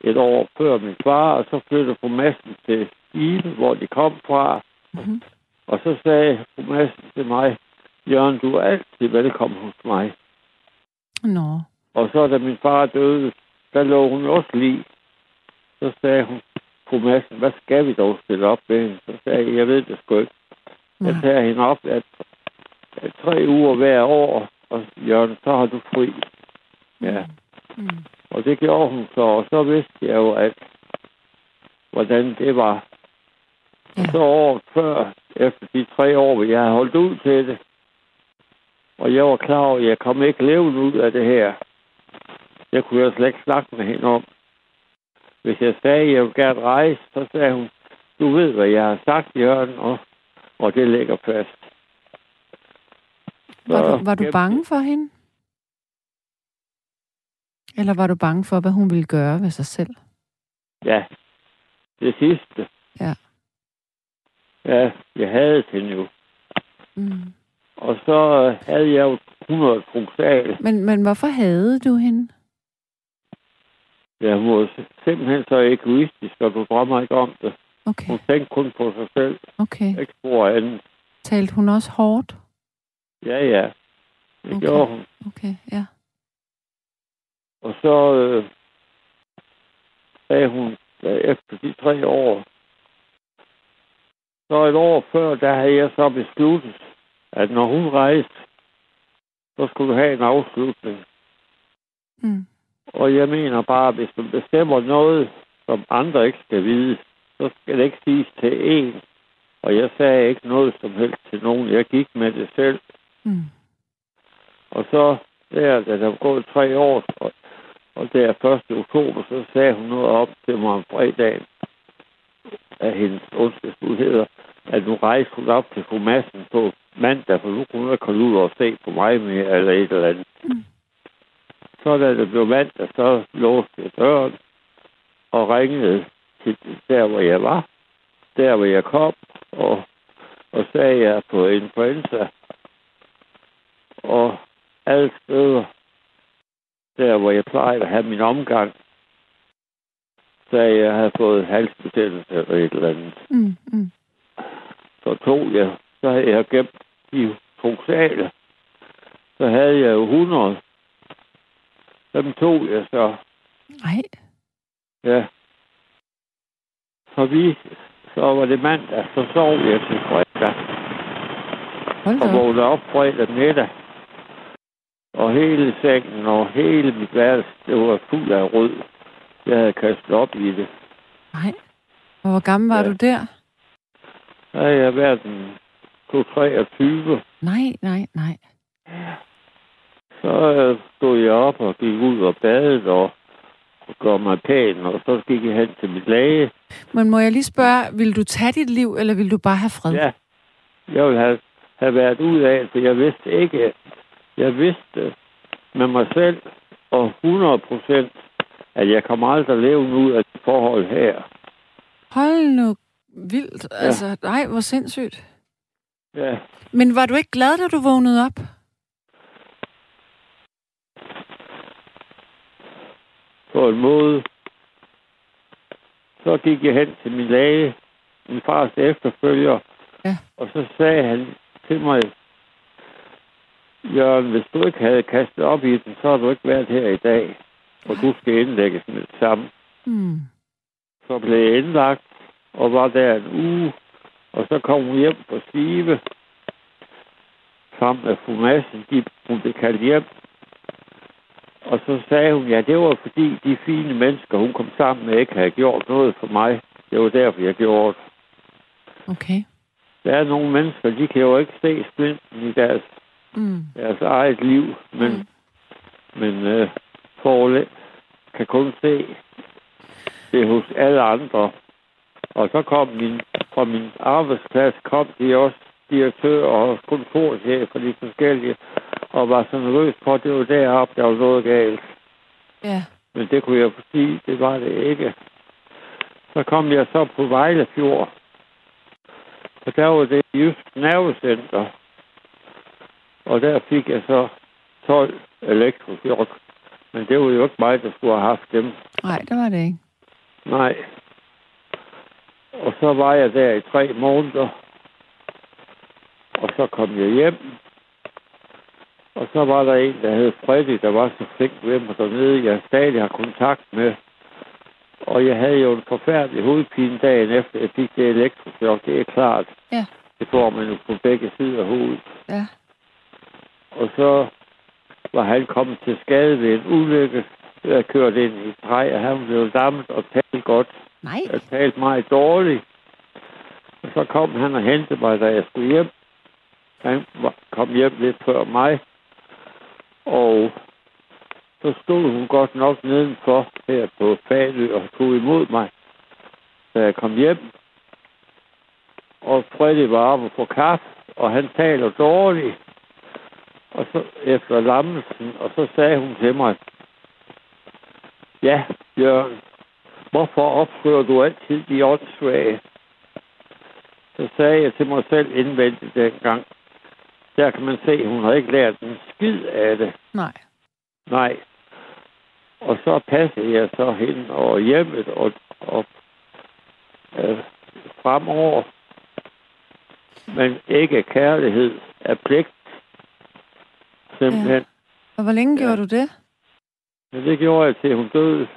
et år før min far, og så flyttede på massen til Skive, hvor de kom fra. Mhm. Og så sagde fru Madsen til mig, Jørgen, du er altid velkommen hos mig. Nå. Og så da min far døde, der lå hun også lige. Så sagde hun, fru Madsen, hvad skal vi dog stille op med hende? Så sagde jeg, jeg ved det sgu ikke. Jeg Nej. tager hende op at, at tre uger hver år, og Jørgen, så har du fri. Ja, Mm. og det gjorde hun så, og så vidste jeg jo, at hvordan det var. Ja. Så året før, efter de tre år, hvor jeg havde holdt ud til det, og jeg var klar over, at jeg kom ikke levende ud af det her. Jeg kunne jo slet ikke snakke med hende om. Hvis jeg sagde, at jeg ville gerne rejse, så sagde hun, du ved, hvad jeg har sagt, Jørgen, og, og det ligger fast. Var, Så du, var du bange for hende? Eller var du bange for, hvad hun ville gøre ved sig selv? Ja, det sidste. Ja. Ja, jeg havde hende jo. Mm. Og så øh, havde jeg jo 100 truksal. Men, men hvorfor havde du hende? Jeg var simpelthen så egoistisk, og du drømmer ikke om det. Okay, Hun tænkte kun på sig selv, okay. ikke spor andet. Talte hun også hårdt? Ja, ja. Det Okay. gjorde hun. Okay, ja. Og så øh, sagde hun, efter de tre år, så et år før, der havde jeg så besluttet, at når hun rejste, så skulle du have en afslutning. Mm. Og jeg mener bare, at hvis man bestemmer noget, som andre ikke skal vide, så skal det ikke siges til en. Og jeg sagde ikke noget som helst til nogen. Jeg gik med det selv. Mm. Og så der, da der var gået tre år, og, og der 1. oktober, så sagde hun noget op til mig om fredagen af hendes ondskabsbud hedder, at nu rejste hun op til fru Madsen på mandag, for nu kunne hun komme ud og se på mig mere, eller et eller andet. Mm. Så da det blev mandag, så låste jeg døren og ringede til der, hvor jeg var, der, hvor jeg kom, og, og sagde, at jeg er på influenza. Og alle steder, der hvor jeg plejer at have min omgang, sagde jeg, at jeg havde fået halsbetændelse eller et eller andet. Mm. Mm. Så tog jeg, så havde jeg gemt de truksale. Så havde jeg jo 100. Dem tog jeg så, Ej, ja. Så vi, så var det mandag, så sov jeg til fredag. hold og da vågnede op fredag middag. Og hele sengen og hele mit værelse, det var fuld af rød. Jeg havde kastet op i det. Nej. Og hvor gammel var Ja. du der? Så havde jeg været en 23. Nej, nej, nej. Så øh, stod jeg op og gik ud og badede og, og gjorde mig pæn, og så gik jeg hen til mit læge. Men må jeg lige spørge, vil du tage dit liv, eller vil du bare have fred? Ja, jeg ville have, have været ud af, for jeg vidste ikke, jeg vidste med mig selv og 100 procent, at jeg kommer aldrig levende ud af det forhold her. Hold nu vildt. Altså, nej, hvor sindssygt. Ja, Men var du ikke glad, da du vågnede op? på en måde. Så gik jeg hen til min læge, min fars efterfølger, Ja. og så sagde han til mig, Jørgen, hvis du ikke havde kastet op i den, så har du ikke været her i dag, og du skal indlægges med det samme. Mm. Så blev jeg indlagt, og var der en uge, og så kom hun hjem på Skive, sammen med fru Madsen, de, hun blev kaldt hjem. Og så sagde hun, ja, det var fordi de fine mennesker, hun kom sammen med, ikke havde gjort noget for mig. Det var derfor, jeg gjorde det. Okay. Der er nogle mennesker, de kan jo ikke se splinten i deres, Mm. deres eget liv, men, Mm. men øh, forlæ kan kun se det hos alle andre. Og så kom min, fra min arbejdsplads, kom de også direktør og kontorchef for de forskellige, og var så nervøs på, at det var deroppe, der var noget galt. Ja. Men det kunne jeg sige, det var det ikke. Så kom jeg så på Vejlefjord, og der var det Jysk Nervecenter. Og der fik jeg så 12 elektrochok. Men det var jo ikke mig, der skulle have haft dem. Nej, det var det ikke. Nej. Og så var jeg der i tre måneder. Og så kom jeg hjem. Og så var der en, der hed Freddy, der var så flink ved mig dernede, jeg stadig har kontakt med. Og jeg havde jo en forfærdelig hovedpine dagen efter, jeg fik det elektrochok. Det er klart. Ja. Det får man jo på begge sider af hovedet. Ja. Og så var han kommet til skade ved en ulykke. Jeg kørte ind i et træ, og han blev dammet og talte godt. Nej. Jeg talte meget dårligt. Og så kom han og hentede mig, da jeg skulle hjem. Han kom hjem lidt før mig. Og så stod hun godt nok nedenfor her på Falø og tog imod mig, da jeg kom hjem. Og Freddy var oppe på kaffe, og han taler dårligt. Og så efter lammelsen, og så sagde hun til mig, Ja, Jørgen, hvorfor opfører du altid de åndssvage? Så sagde jeg til mig selv indvendigt dengang, der kan man se, at hun har ikke lært en skid af det. Nej. Nej. Og så passede jeg så hen over hjemmet og, og øh, fremover. Men ikke kærlighed er pligt. Simpelthen. Og hvor længe Ja. gjorde du det? Men det gjorde jeg til hun døde.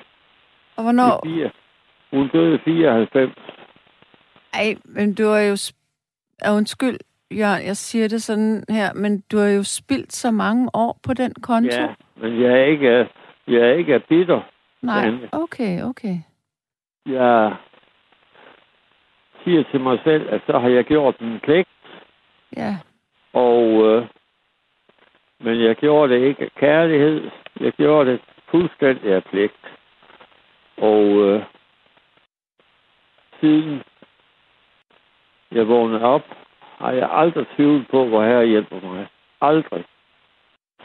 Og hvornår? i fire. Hun døde i 94. Ej, men du har jo... sp- undskyld, Jørgen, jeg siger det sådan her, men du har jo spildt så mange år på den konto. Ja, men jeg er ikke, jeg er ikke bitter. Nej, Anne. okay, okay. Jeg siger til mig selv, at så har jeg gjort min pligt, Ja, og øh, men jeg gjorde det ikke af kærlighed. Jeg gjorde det fuldstændig af pligt. Og øh, siden jeg vågnede op, har jeg aldrig tvivlet på, hvor herre hjælper mig. Aldrig.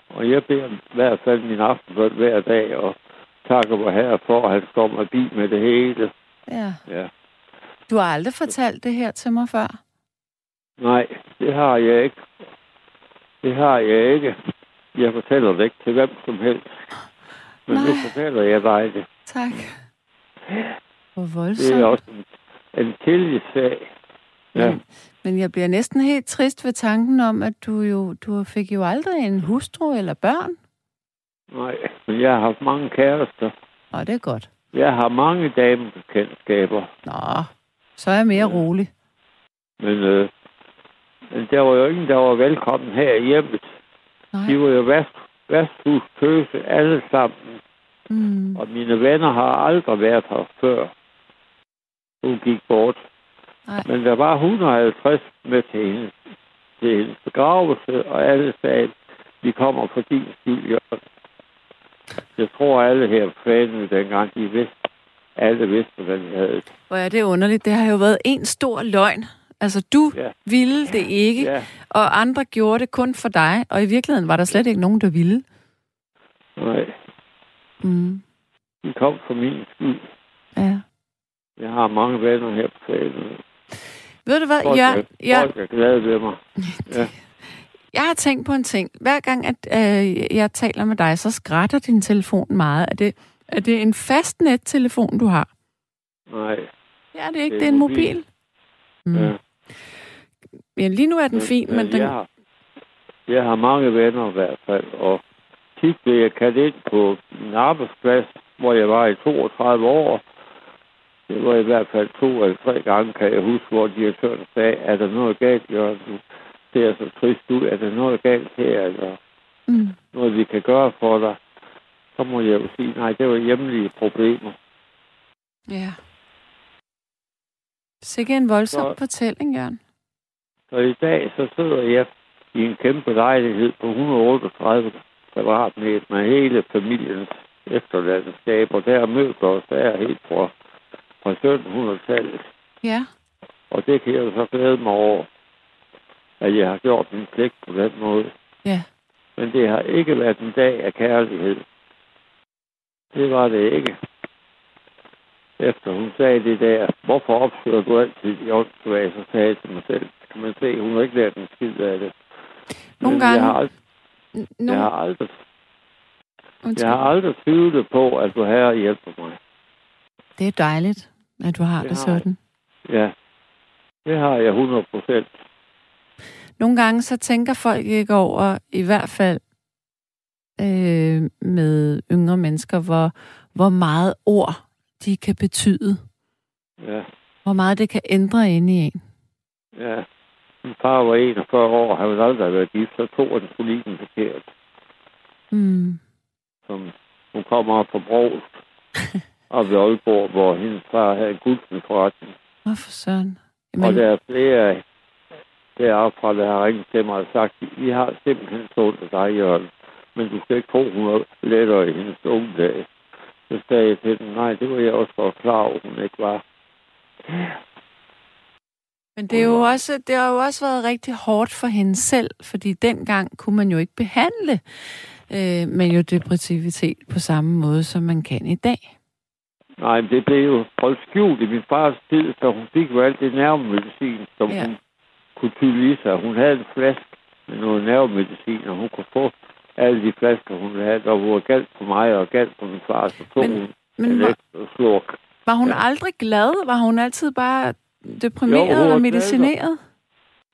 Og jeg beder i hvert fald min aftenbøn hver dag, og takker vor herre for, at han står mig bi med det hele. ja. Ja. Du har aldrig fortalt det her til mig før. Nej, det har jeg ikke. Det har jeg ikke. Jeg fortæller det ikke til hvem som helst. Men Nej. nu fortæller jeg dig det. Tak. Hvor Det voldsomt. er også en, en tillidssag. Ja. Men, men jeg bliver næsten helt trist ved tanken om, at du jo du fik jo aldrig en hustru eller børn. Nej, men jeg har haft mange kærester. Nå, det er godt. Jeg har mange damebekendtskaber. Nå, så er jeg mere rolig. Men, øh, men der var jo ingen, der var velkommen her i hjemmet. Nej. De var jo vasthus tøse alle sammen. Mm. Og mine venner har aldrig været her før. Hun gik bort. Nej. Men der var 150 med til hendes, til hendes begravelse, og alle sagde, vi kommer for din Jørgen. Jeg tror, alle her på fanen dengang, de vidste, alle vidste, hvad de havde. Hvor er det underligt. Det har jo været en stor løgn. Altså, du Ja. ville det ikke, Ja, og andre gjorde det kun for dig, og i virkeligheden var der slet ikke nogen, der ville. nej, Mm. de kom for min skyld. Ja. Jeg har mange venner her på fanen. Ved du hvad, Folk, Jørgen? er, Jørgen, folk er glade ved mig. Ja. jeg har tænkt på en ting. Hver gang, at øh, jeg taler med dig, så skrætter din telefon meget. Er det, er det en fastnet-telefon, du har? Nej, Ja, det er ikke. Det Det er en mobil. mobil. Mm. ja. Ja, lige nu er den fin, men den... jeg, har, jeg har mange venner i hvert fald, og tit blev jeg kaldt ind på min arbejdsplads, hvor jeg var i 32 år. Det var i hvert fald to eller tre gange, kan jeg huske, hvor direktøren sagde, er der noget galt, Jørgen? Du ser så trist ud. Er der noget galt her, eller Mm. noget, vi kan gøre for dig? Så må jeg jo sige, nej, det var hjemlige problemer. Ja. Sikke en voldsom Så- fortælling, Jørgen. Så i dag, så sidder jeg i en kæmpe lejlighed på 138 kvadratmeter med hele familiens efterladenskab, og der er møbler og sager helt fra, fra 1700-tallet. Ja. Og det kan jeg så glæde mig over, at jeg har gjort min pligt på den måde. Ja. Men det har ikke været en dag af kærlighed. Det var det ikke. Efter hun sagde det der, hvorfor opfører du altid de åndssvage, så sagde jeg til mig selv, kan man se, hun har ikke lært en skid af det. Nogle Men gange... Jeg har, aldrig, N- jeg har aldrig, Undskyld. jeg har aldrig tvivlet på, at du her hjælper mig. Det er dejligt, at du har det, Det har jeg. sådan. Ja, det har jeg 100 procent. nogle gange så tænker folk ikke over, i hvert fald øh, med yngre mennesker, hvor, hvor meget ord de kan betyde. Ja. Hvor meget det kan ændre ind i en. Ja. Min far var 41 år, han ville aldrig have været gift, så tog han skulle forkert. Mm. Som, hun kommer på Brost, og ved Aalborg, hvor hendes far havde en forretning. Hvorfor søren? Men... Og der er flere deroppe der har ringet til mig og sagt, vi har simpelthen stået af dig, Jørgen. Men du skal ikke tro, hun er lettere i hendes unge dag. Så sagde jeg til den, nej, det var jeg også godt klar over, hun ikke var. Men det, er jo også, det har jo også været rigtig hårdt for hende selv, fordi dengang kunne man jo ikke behandle øh, maniodepressivitet på samme måde, som man kan i dag. Nej, men det blev jo holdt skjult i min fars tid, så hun fik jo alt det nervemedicin, som ja. hun kunne tyde i sig. Hun havde en flaske med noget nervemedicin, og hun kunne få alle de flasker, hun havde, og hun var galt for mig og galt for min far, så tog men, hun men en var, slurk. Var hun ja. aldrig glad? Var hun altid bare deprimeret jo, og medicineret?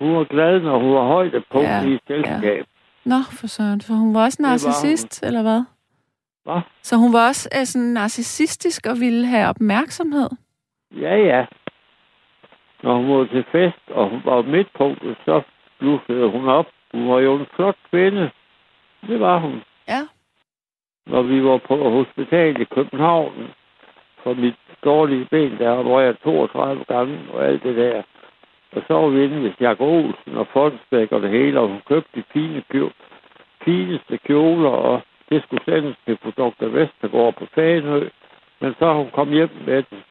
Hun var glad, når hun var højde på ja, i selskab. Ja. Nå, for sådan. For hun var også narcissist, eller hvad? Hvad? Så hun var også uh, sådan narcissistisk og ville have opmærksomhed? Ja, ja. Når hun var til fest, og hun var midtpunktet, så blussede hun op. Hun var jo en flot kvinde. Det var hun. Ja. Når vi var på hospital i København, for mit dårlige ben, der var jeg 32 gange og alt det der. Og så var vi inde ved Jakob Olsen og Fondsbæk og det hele, og hun købte de fine, fineste kjoler, og det skulle sendes til Dr. Vestergaard på Fagenø. Men så hun kom hjem med den.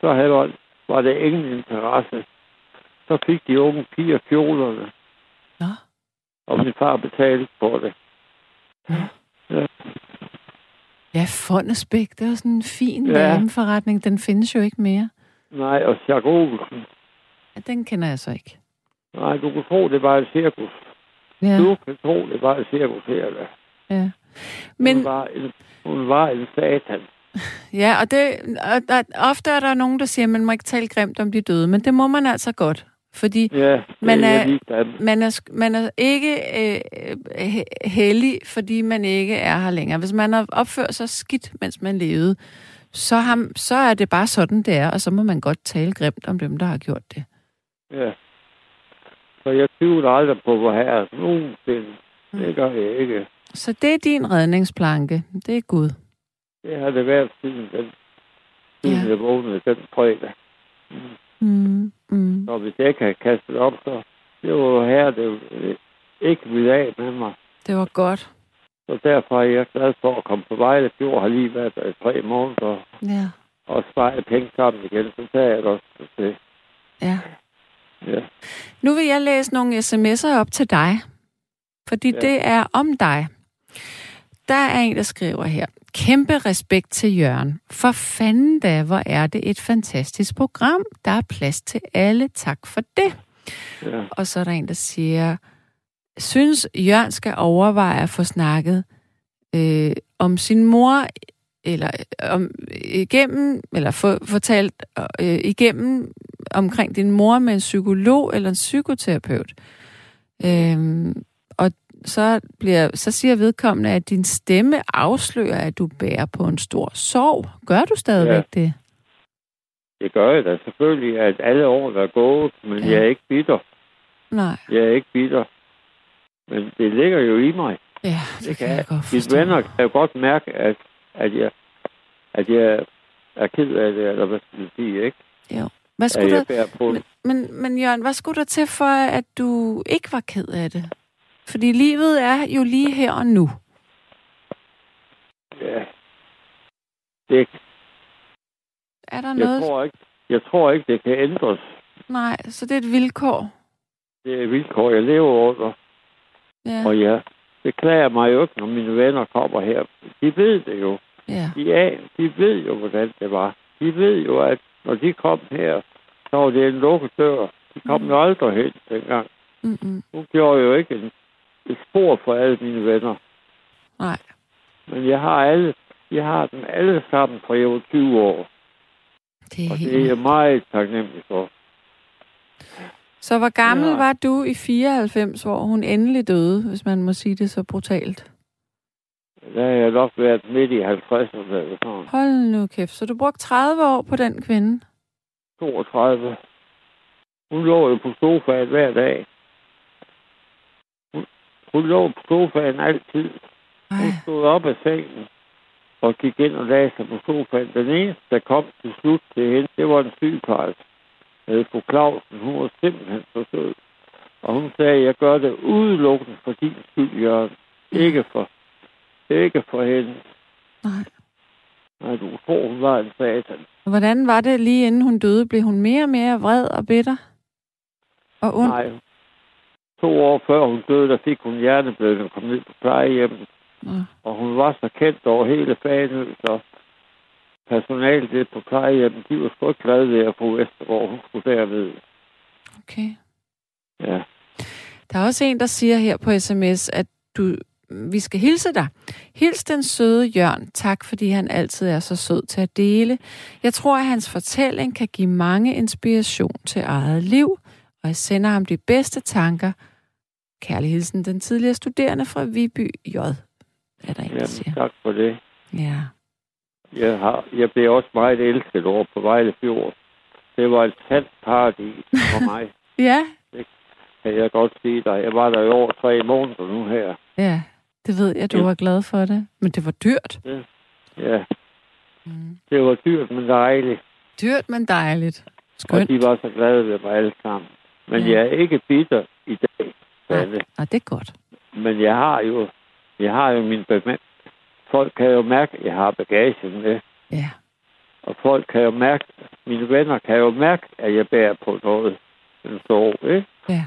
Så havde, var det ingen interesse. Så fik de unge piger kjolerne. Ja. Og min far betalte for det. Ja. ja. Ja, Fondesbæk, det var sådan en fin ja. dameforretning. Den findes jo ikke mere. Nej, og Jakob Olsen. Ja, den kender jeg så ikke. Nej, du kan tro, det var et cirkus. Ja. Du kan tro, det var et cirkus her. Da. Ja. Men... Hun var en, hun var en satan. Ja, og, det, og der, ofte er der nogen, der siger, at man må ikke tale grimt om de døde, men det må man altså godt. Fordi ja, man, er, man, er, man er ikke øh, heldig, fordi man ikke er her længere. Hvis man har opført sig skidt, mens man levede, så, har, så er det bare sådan, det er, og så må man godt tale grimt om dem, der har gjort det. Ja. Så jeg tvivler aldrig på, hvor her nogensinde. Mm. Det gør jeg ikke. Så det er din redningsplanke. Det er Gud. Det har det været siden, den, siden ja. jeg vågnede den fredag. Mm. Mm, mm. Og hvis jeg ikke havde kastet op, så det var her, det ikke ville af med mig. Det var godt. Så derfor er jeg glad for at komme på Vejle Fjord. har lige været der i tre måneder. Ja. Og spare penge sammen igen, så tager jeg det også til. Ja. Ja. Nu vil jeg læse nogle sms'er op til dig. Fordi ja. det er om dig. Der er en, der skriver her. Kæmpe respekt til Jørgen. For fanden da, hvor er det et fantastisk program. Der er plads til alle. Tak for det. Ja. Og så er der en, der siger, synes Jørgen skal overveje at få snakket øh, om sin mor, eller om igennem, eller få fortalt øh, igennem omkring din mor med en psykolog eller en psykoterapeut. Øh, så, bliver, så siger vedkommende, at din stemme afslører, at du bærer på en stor sorg. Gør du stadigvæk ja. det? Det gør jeg da selvfølgelig, at alle år er gået, men ja. jeg er ikke bitter. Nej. Jeg er ikke bitter. Men det ligger jo i mig. Ja, det, det kan jeg, jeg godt forstå. Mine venner kan jo godt mærke, at, at, jeg, at jeg er ked af det, eller hvad skal jeg sige, ikke? Jo. Hvad skulle der... Men, men, men Jørgen, hvad skulle der til for, at du ikke var ked af det? Fordi livet er jo lige her og nu. Ja. Det, er der jeg noget? Tror ikke, jeg tror ikke, det kan ændres. Nej, så det er et vilkår. Det er et vilkår, jeg lever under. Ja. Og jeg beklager mig jo ikke, når mine venner kommer her. De ved det jo. Ja. De, er, de ved jo, hvordan det var. De ved jo, at når de kom her, så var det en lukket dør. De kom mm. jo aldrig hen dengang. Mm-mm. Hun gjorde jo ikke en et spor for alle mine venner. Nej. Men jeg har alle, jeg har dem alle sammen fra jeg var 20 år. Det er og det er jeg meget taknemmelig for. Så hvor gammel Ja. var du i 94, hvor hun endelig døde, hvis man må sige det så brutalt? Der har jeg nok været midt i 50'erne eller sådan. Hold nu kæft. Så du brugte 30 år på den kvinde? 32. Hun lå jo på sofaen hver dag. Hun, lå på sofaen altid. Ej, Hun stod op af sengen og gik ind og lagde sig på sofaen. Den eneste, der kom til slut til hende, det var en sygeplejerske. Øh, fru Clausen. Hun var simpelthen så sød. Og hun sagde, jeg gør det udelukkende for din skyld, Jørgen. Ikke for, ikke for hende. nej. Nej, du tror, hun var en satan. Hvordan var det lige inden hun døde? Blev hun mere og mere vred og bitter? Og ond? Nej. To år før hun døde, der fik hun hjerneblødning og kom ned på plejehjemmet. Nå. Og hun var så kendt over hele Fanø, så personalet det på plejehjemmet, de var sgu ikke glade ved at få Vestergaard, hun skulle derved. Okay. Ja. Der er også en, der siger her på sms, at du, vi skal hilse dig. Hils den søde Jørn. Tak, fordi han altid er så sød til at dele. Jeg tror, at hans fortælling kan give mange inspiration til eget liv, og jeg sender ham de bedste tanker. Kærlig hilsen, den tidligere studerende fra Viby J. Er der en, der siger. tak for det. Ja. Jeg, har, jeg blev også meget elsket over på Vejle Fjord. Det var et sandt paradis for mig, Ja, kan jeg godt sige dig. Jeg var der i over tre måneder nu her. ja. Det ved jeg, du Ja. var glad for det. Men det var dyrt. Ja, Mm. det var dyrt, men dejligt. Dyrt, men dejligt. Og Skønt. de var så glade ved mig alle sammen. Men Ja. jeg er ikke bitter i dag, Sanne. Og det er godt. Men jeg har jo, jeg har jo min bemand. Folk kan jo mærke, at jeg har bagagen med. Ja. Og folk kan jo mærke, mine venner kan jo mærke, at jeg bærer på noget. En sorg, ikke? Ja.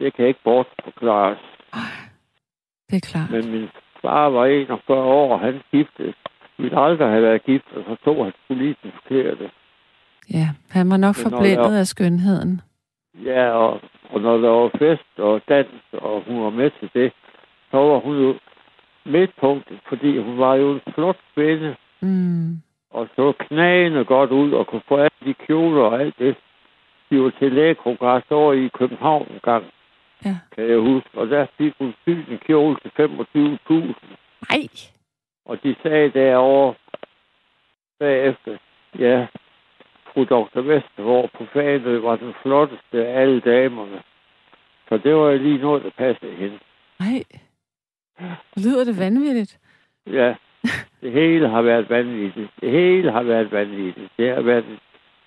Det kan ikke bortforklares. Det er klart. Men min far var 41 år, og han giftede. Vi ville aldrig have været gift, og så tog han den forkerte. Ja, han var nok forblændet af skønheden. Ja, og, og når der var fest og dans, og hun var med til det, så var hun jo midtpunktet, fordi hun var jo en flot kvinde, Mm. og så knagende godt ud, og kunne få alle de kjoler og alt det. De var til lægekongres over i København en gang, Ja. kan jeg huske, og der fik hun sygt en kjole til 25.000. Nej. Og de sagde derovre bagefter, ja, fru Dr. Vestergaard på Fanø var den flotteste af alle damerne. Så det var lige noget, der passede hende. Nej. Lyder det vanvittigt? Ja, det hele har været vanvittigt. Det hele har været vanvittigt. Det har været et,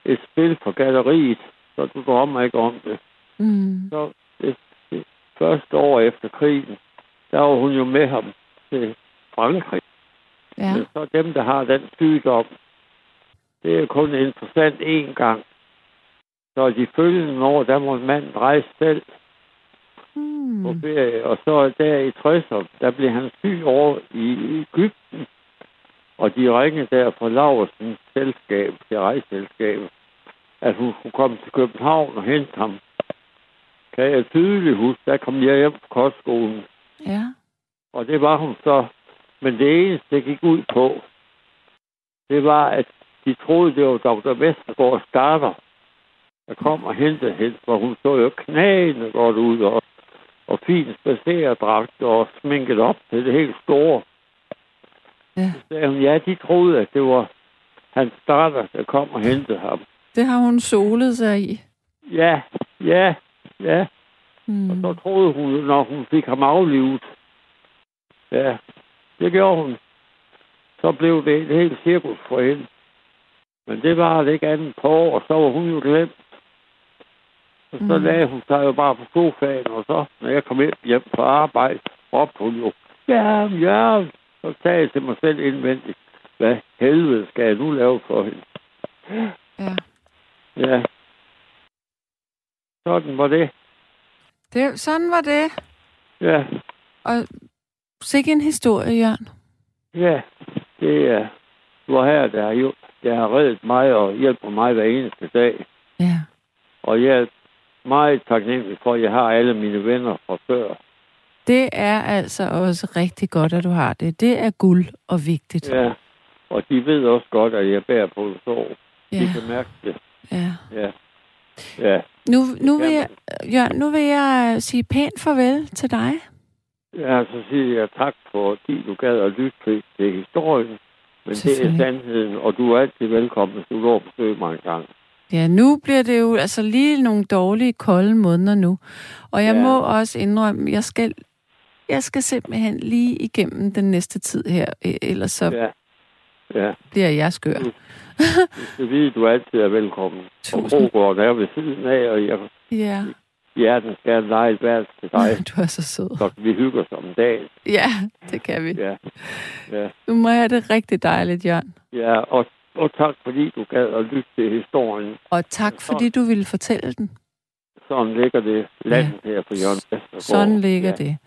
et spil for galleriet, så du drømmer ikke om det. Mm. Så det, det første år efter krigen, der var hun jo med ham til Frankrig. Ja. Men så dem, der har den sygdom, det er kun interessant én gang. Så de følgende år, der må manden rejse selv Mm. på ferie. Og så der i 60'erne, der blev han syg over i Ægypten. Og de ringede der fra Laversens selskab, til rejseselskabet, at hun skulle komme til København og hente ham. Kan jeg tydeligt huske, der kom jeg hjem fra kostskolen. Ja. Og det var hun så. Men det eneste, det gik ud på, det var, at de troede, det var Dr. Vestergaards datter, der kom og hentede hende, for hun så jo knagende godt ud, og, og fint spaceredragt og sminket op til det helt store. Ja. Så sagde hun, ja, de troede, at det var hans datter, der kom og hentede ham. Det har hun solet sig i. Ja, ja, ja. Og Mm. så troede hun, når hun fik ham aflivet. Ja, det gjorde hun. Så blev det et helt cirkus for hende. Men det var det ikke andet på, og så var hun jo glemt. Og så Mm. lagde hun sig jo bare på sofaen, og så, når jeg kom hjem, fra arbejde, råbte hun jo, ja, ja, så sagde jeg til mig selv indvendigt, hvad helvede skal jeg nu lave for hende? Ja. Ja. Sådan var det. Det, sådan var det. Ja. Og sikke en historie, Jørgen. Ja, det er hvor her, der har, jo, der har reddet mig og hjælper mig hver eneste dag. Ja. Og jeg er meget taknemmelig for, at jeg har alle mine venner fra før. Det er altså også rigtig godt, at du har det. Det er guld og vigtigt. Ja. Og de ved også godt, at jeg bærer på en sorg. ja. De kan mærke det. ja. Ja. Ja. Nu, nu, vil jeg, Jørgen, nu vil jeg sige pænt farvel til dig. Ja, så siger jeg tak for, fordi du gad at lytte til, til historien. Men det er sandheden, og du er altid velkommen, hvis du går og besøge mig en gang. Ja, nu bliver det jo altså lige nogle dårlige, kolde måneder nu. Og jeg Ja. må også indrømme, jeg skal, jeg skal simpelthen lige igennem den næste tid her, øh, ellers så Ja. Ja, bliver jeg skør. du vide, at du altid er velkommen. Og Tusind. Rogården er ved siden af, og jeg Ja, hjerten skal lege et værelse til dig, du er så sød. så vi hygge os om dagen. Ja, det kan vi. Ja, ja, Nu må have det rigtig dejligt, Jørgen. ja og, og tak fordi du gad at lytte til historien. Og tak, fordi du ville fortælle den. Sådan ligger det landet her på Jørgen Vestergaard. Sådan ligger ja, det.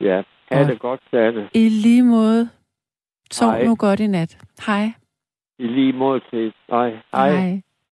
Ja, ha' Og- det godt, Sanne. I lige måde. Sov Hej. nu godt i nat. Hej. I lige måde til dig. Hej. Hej.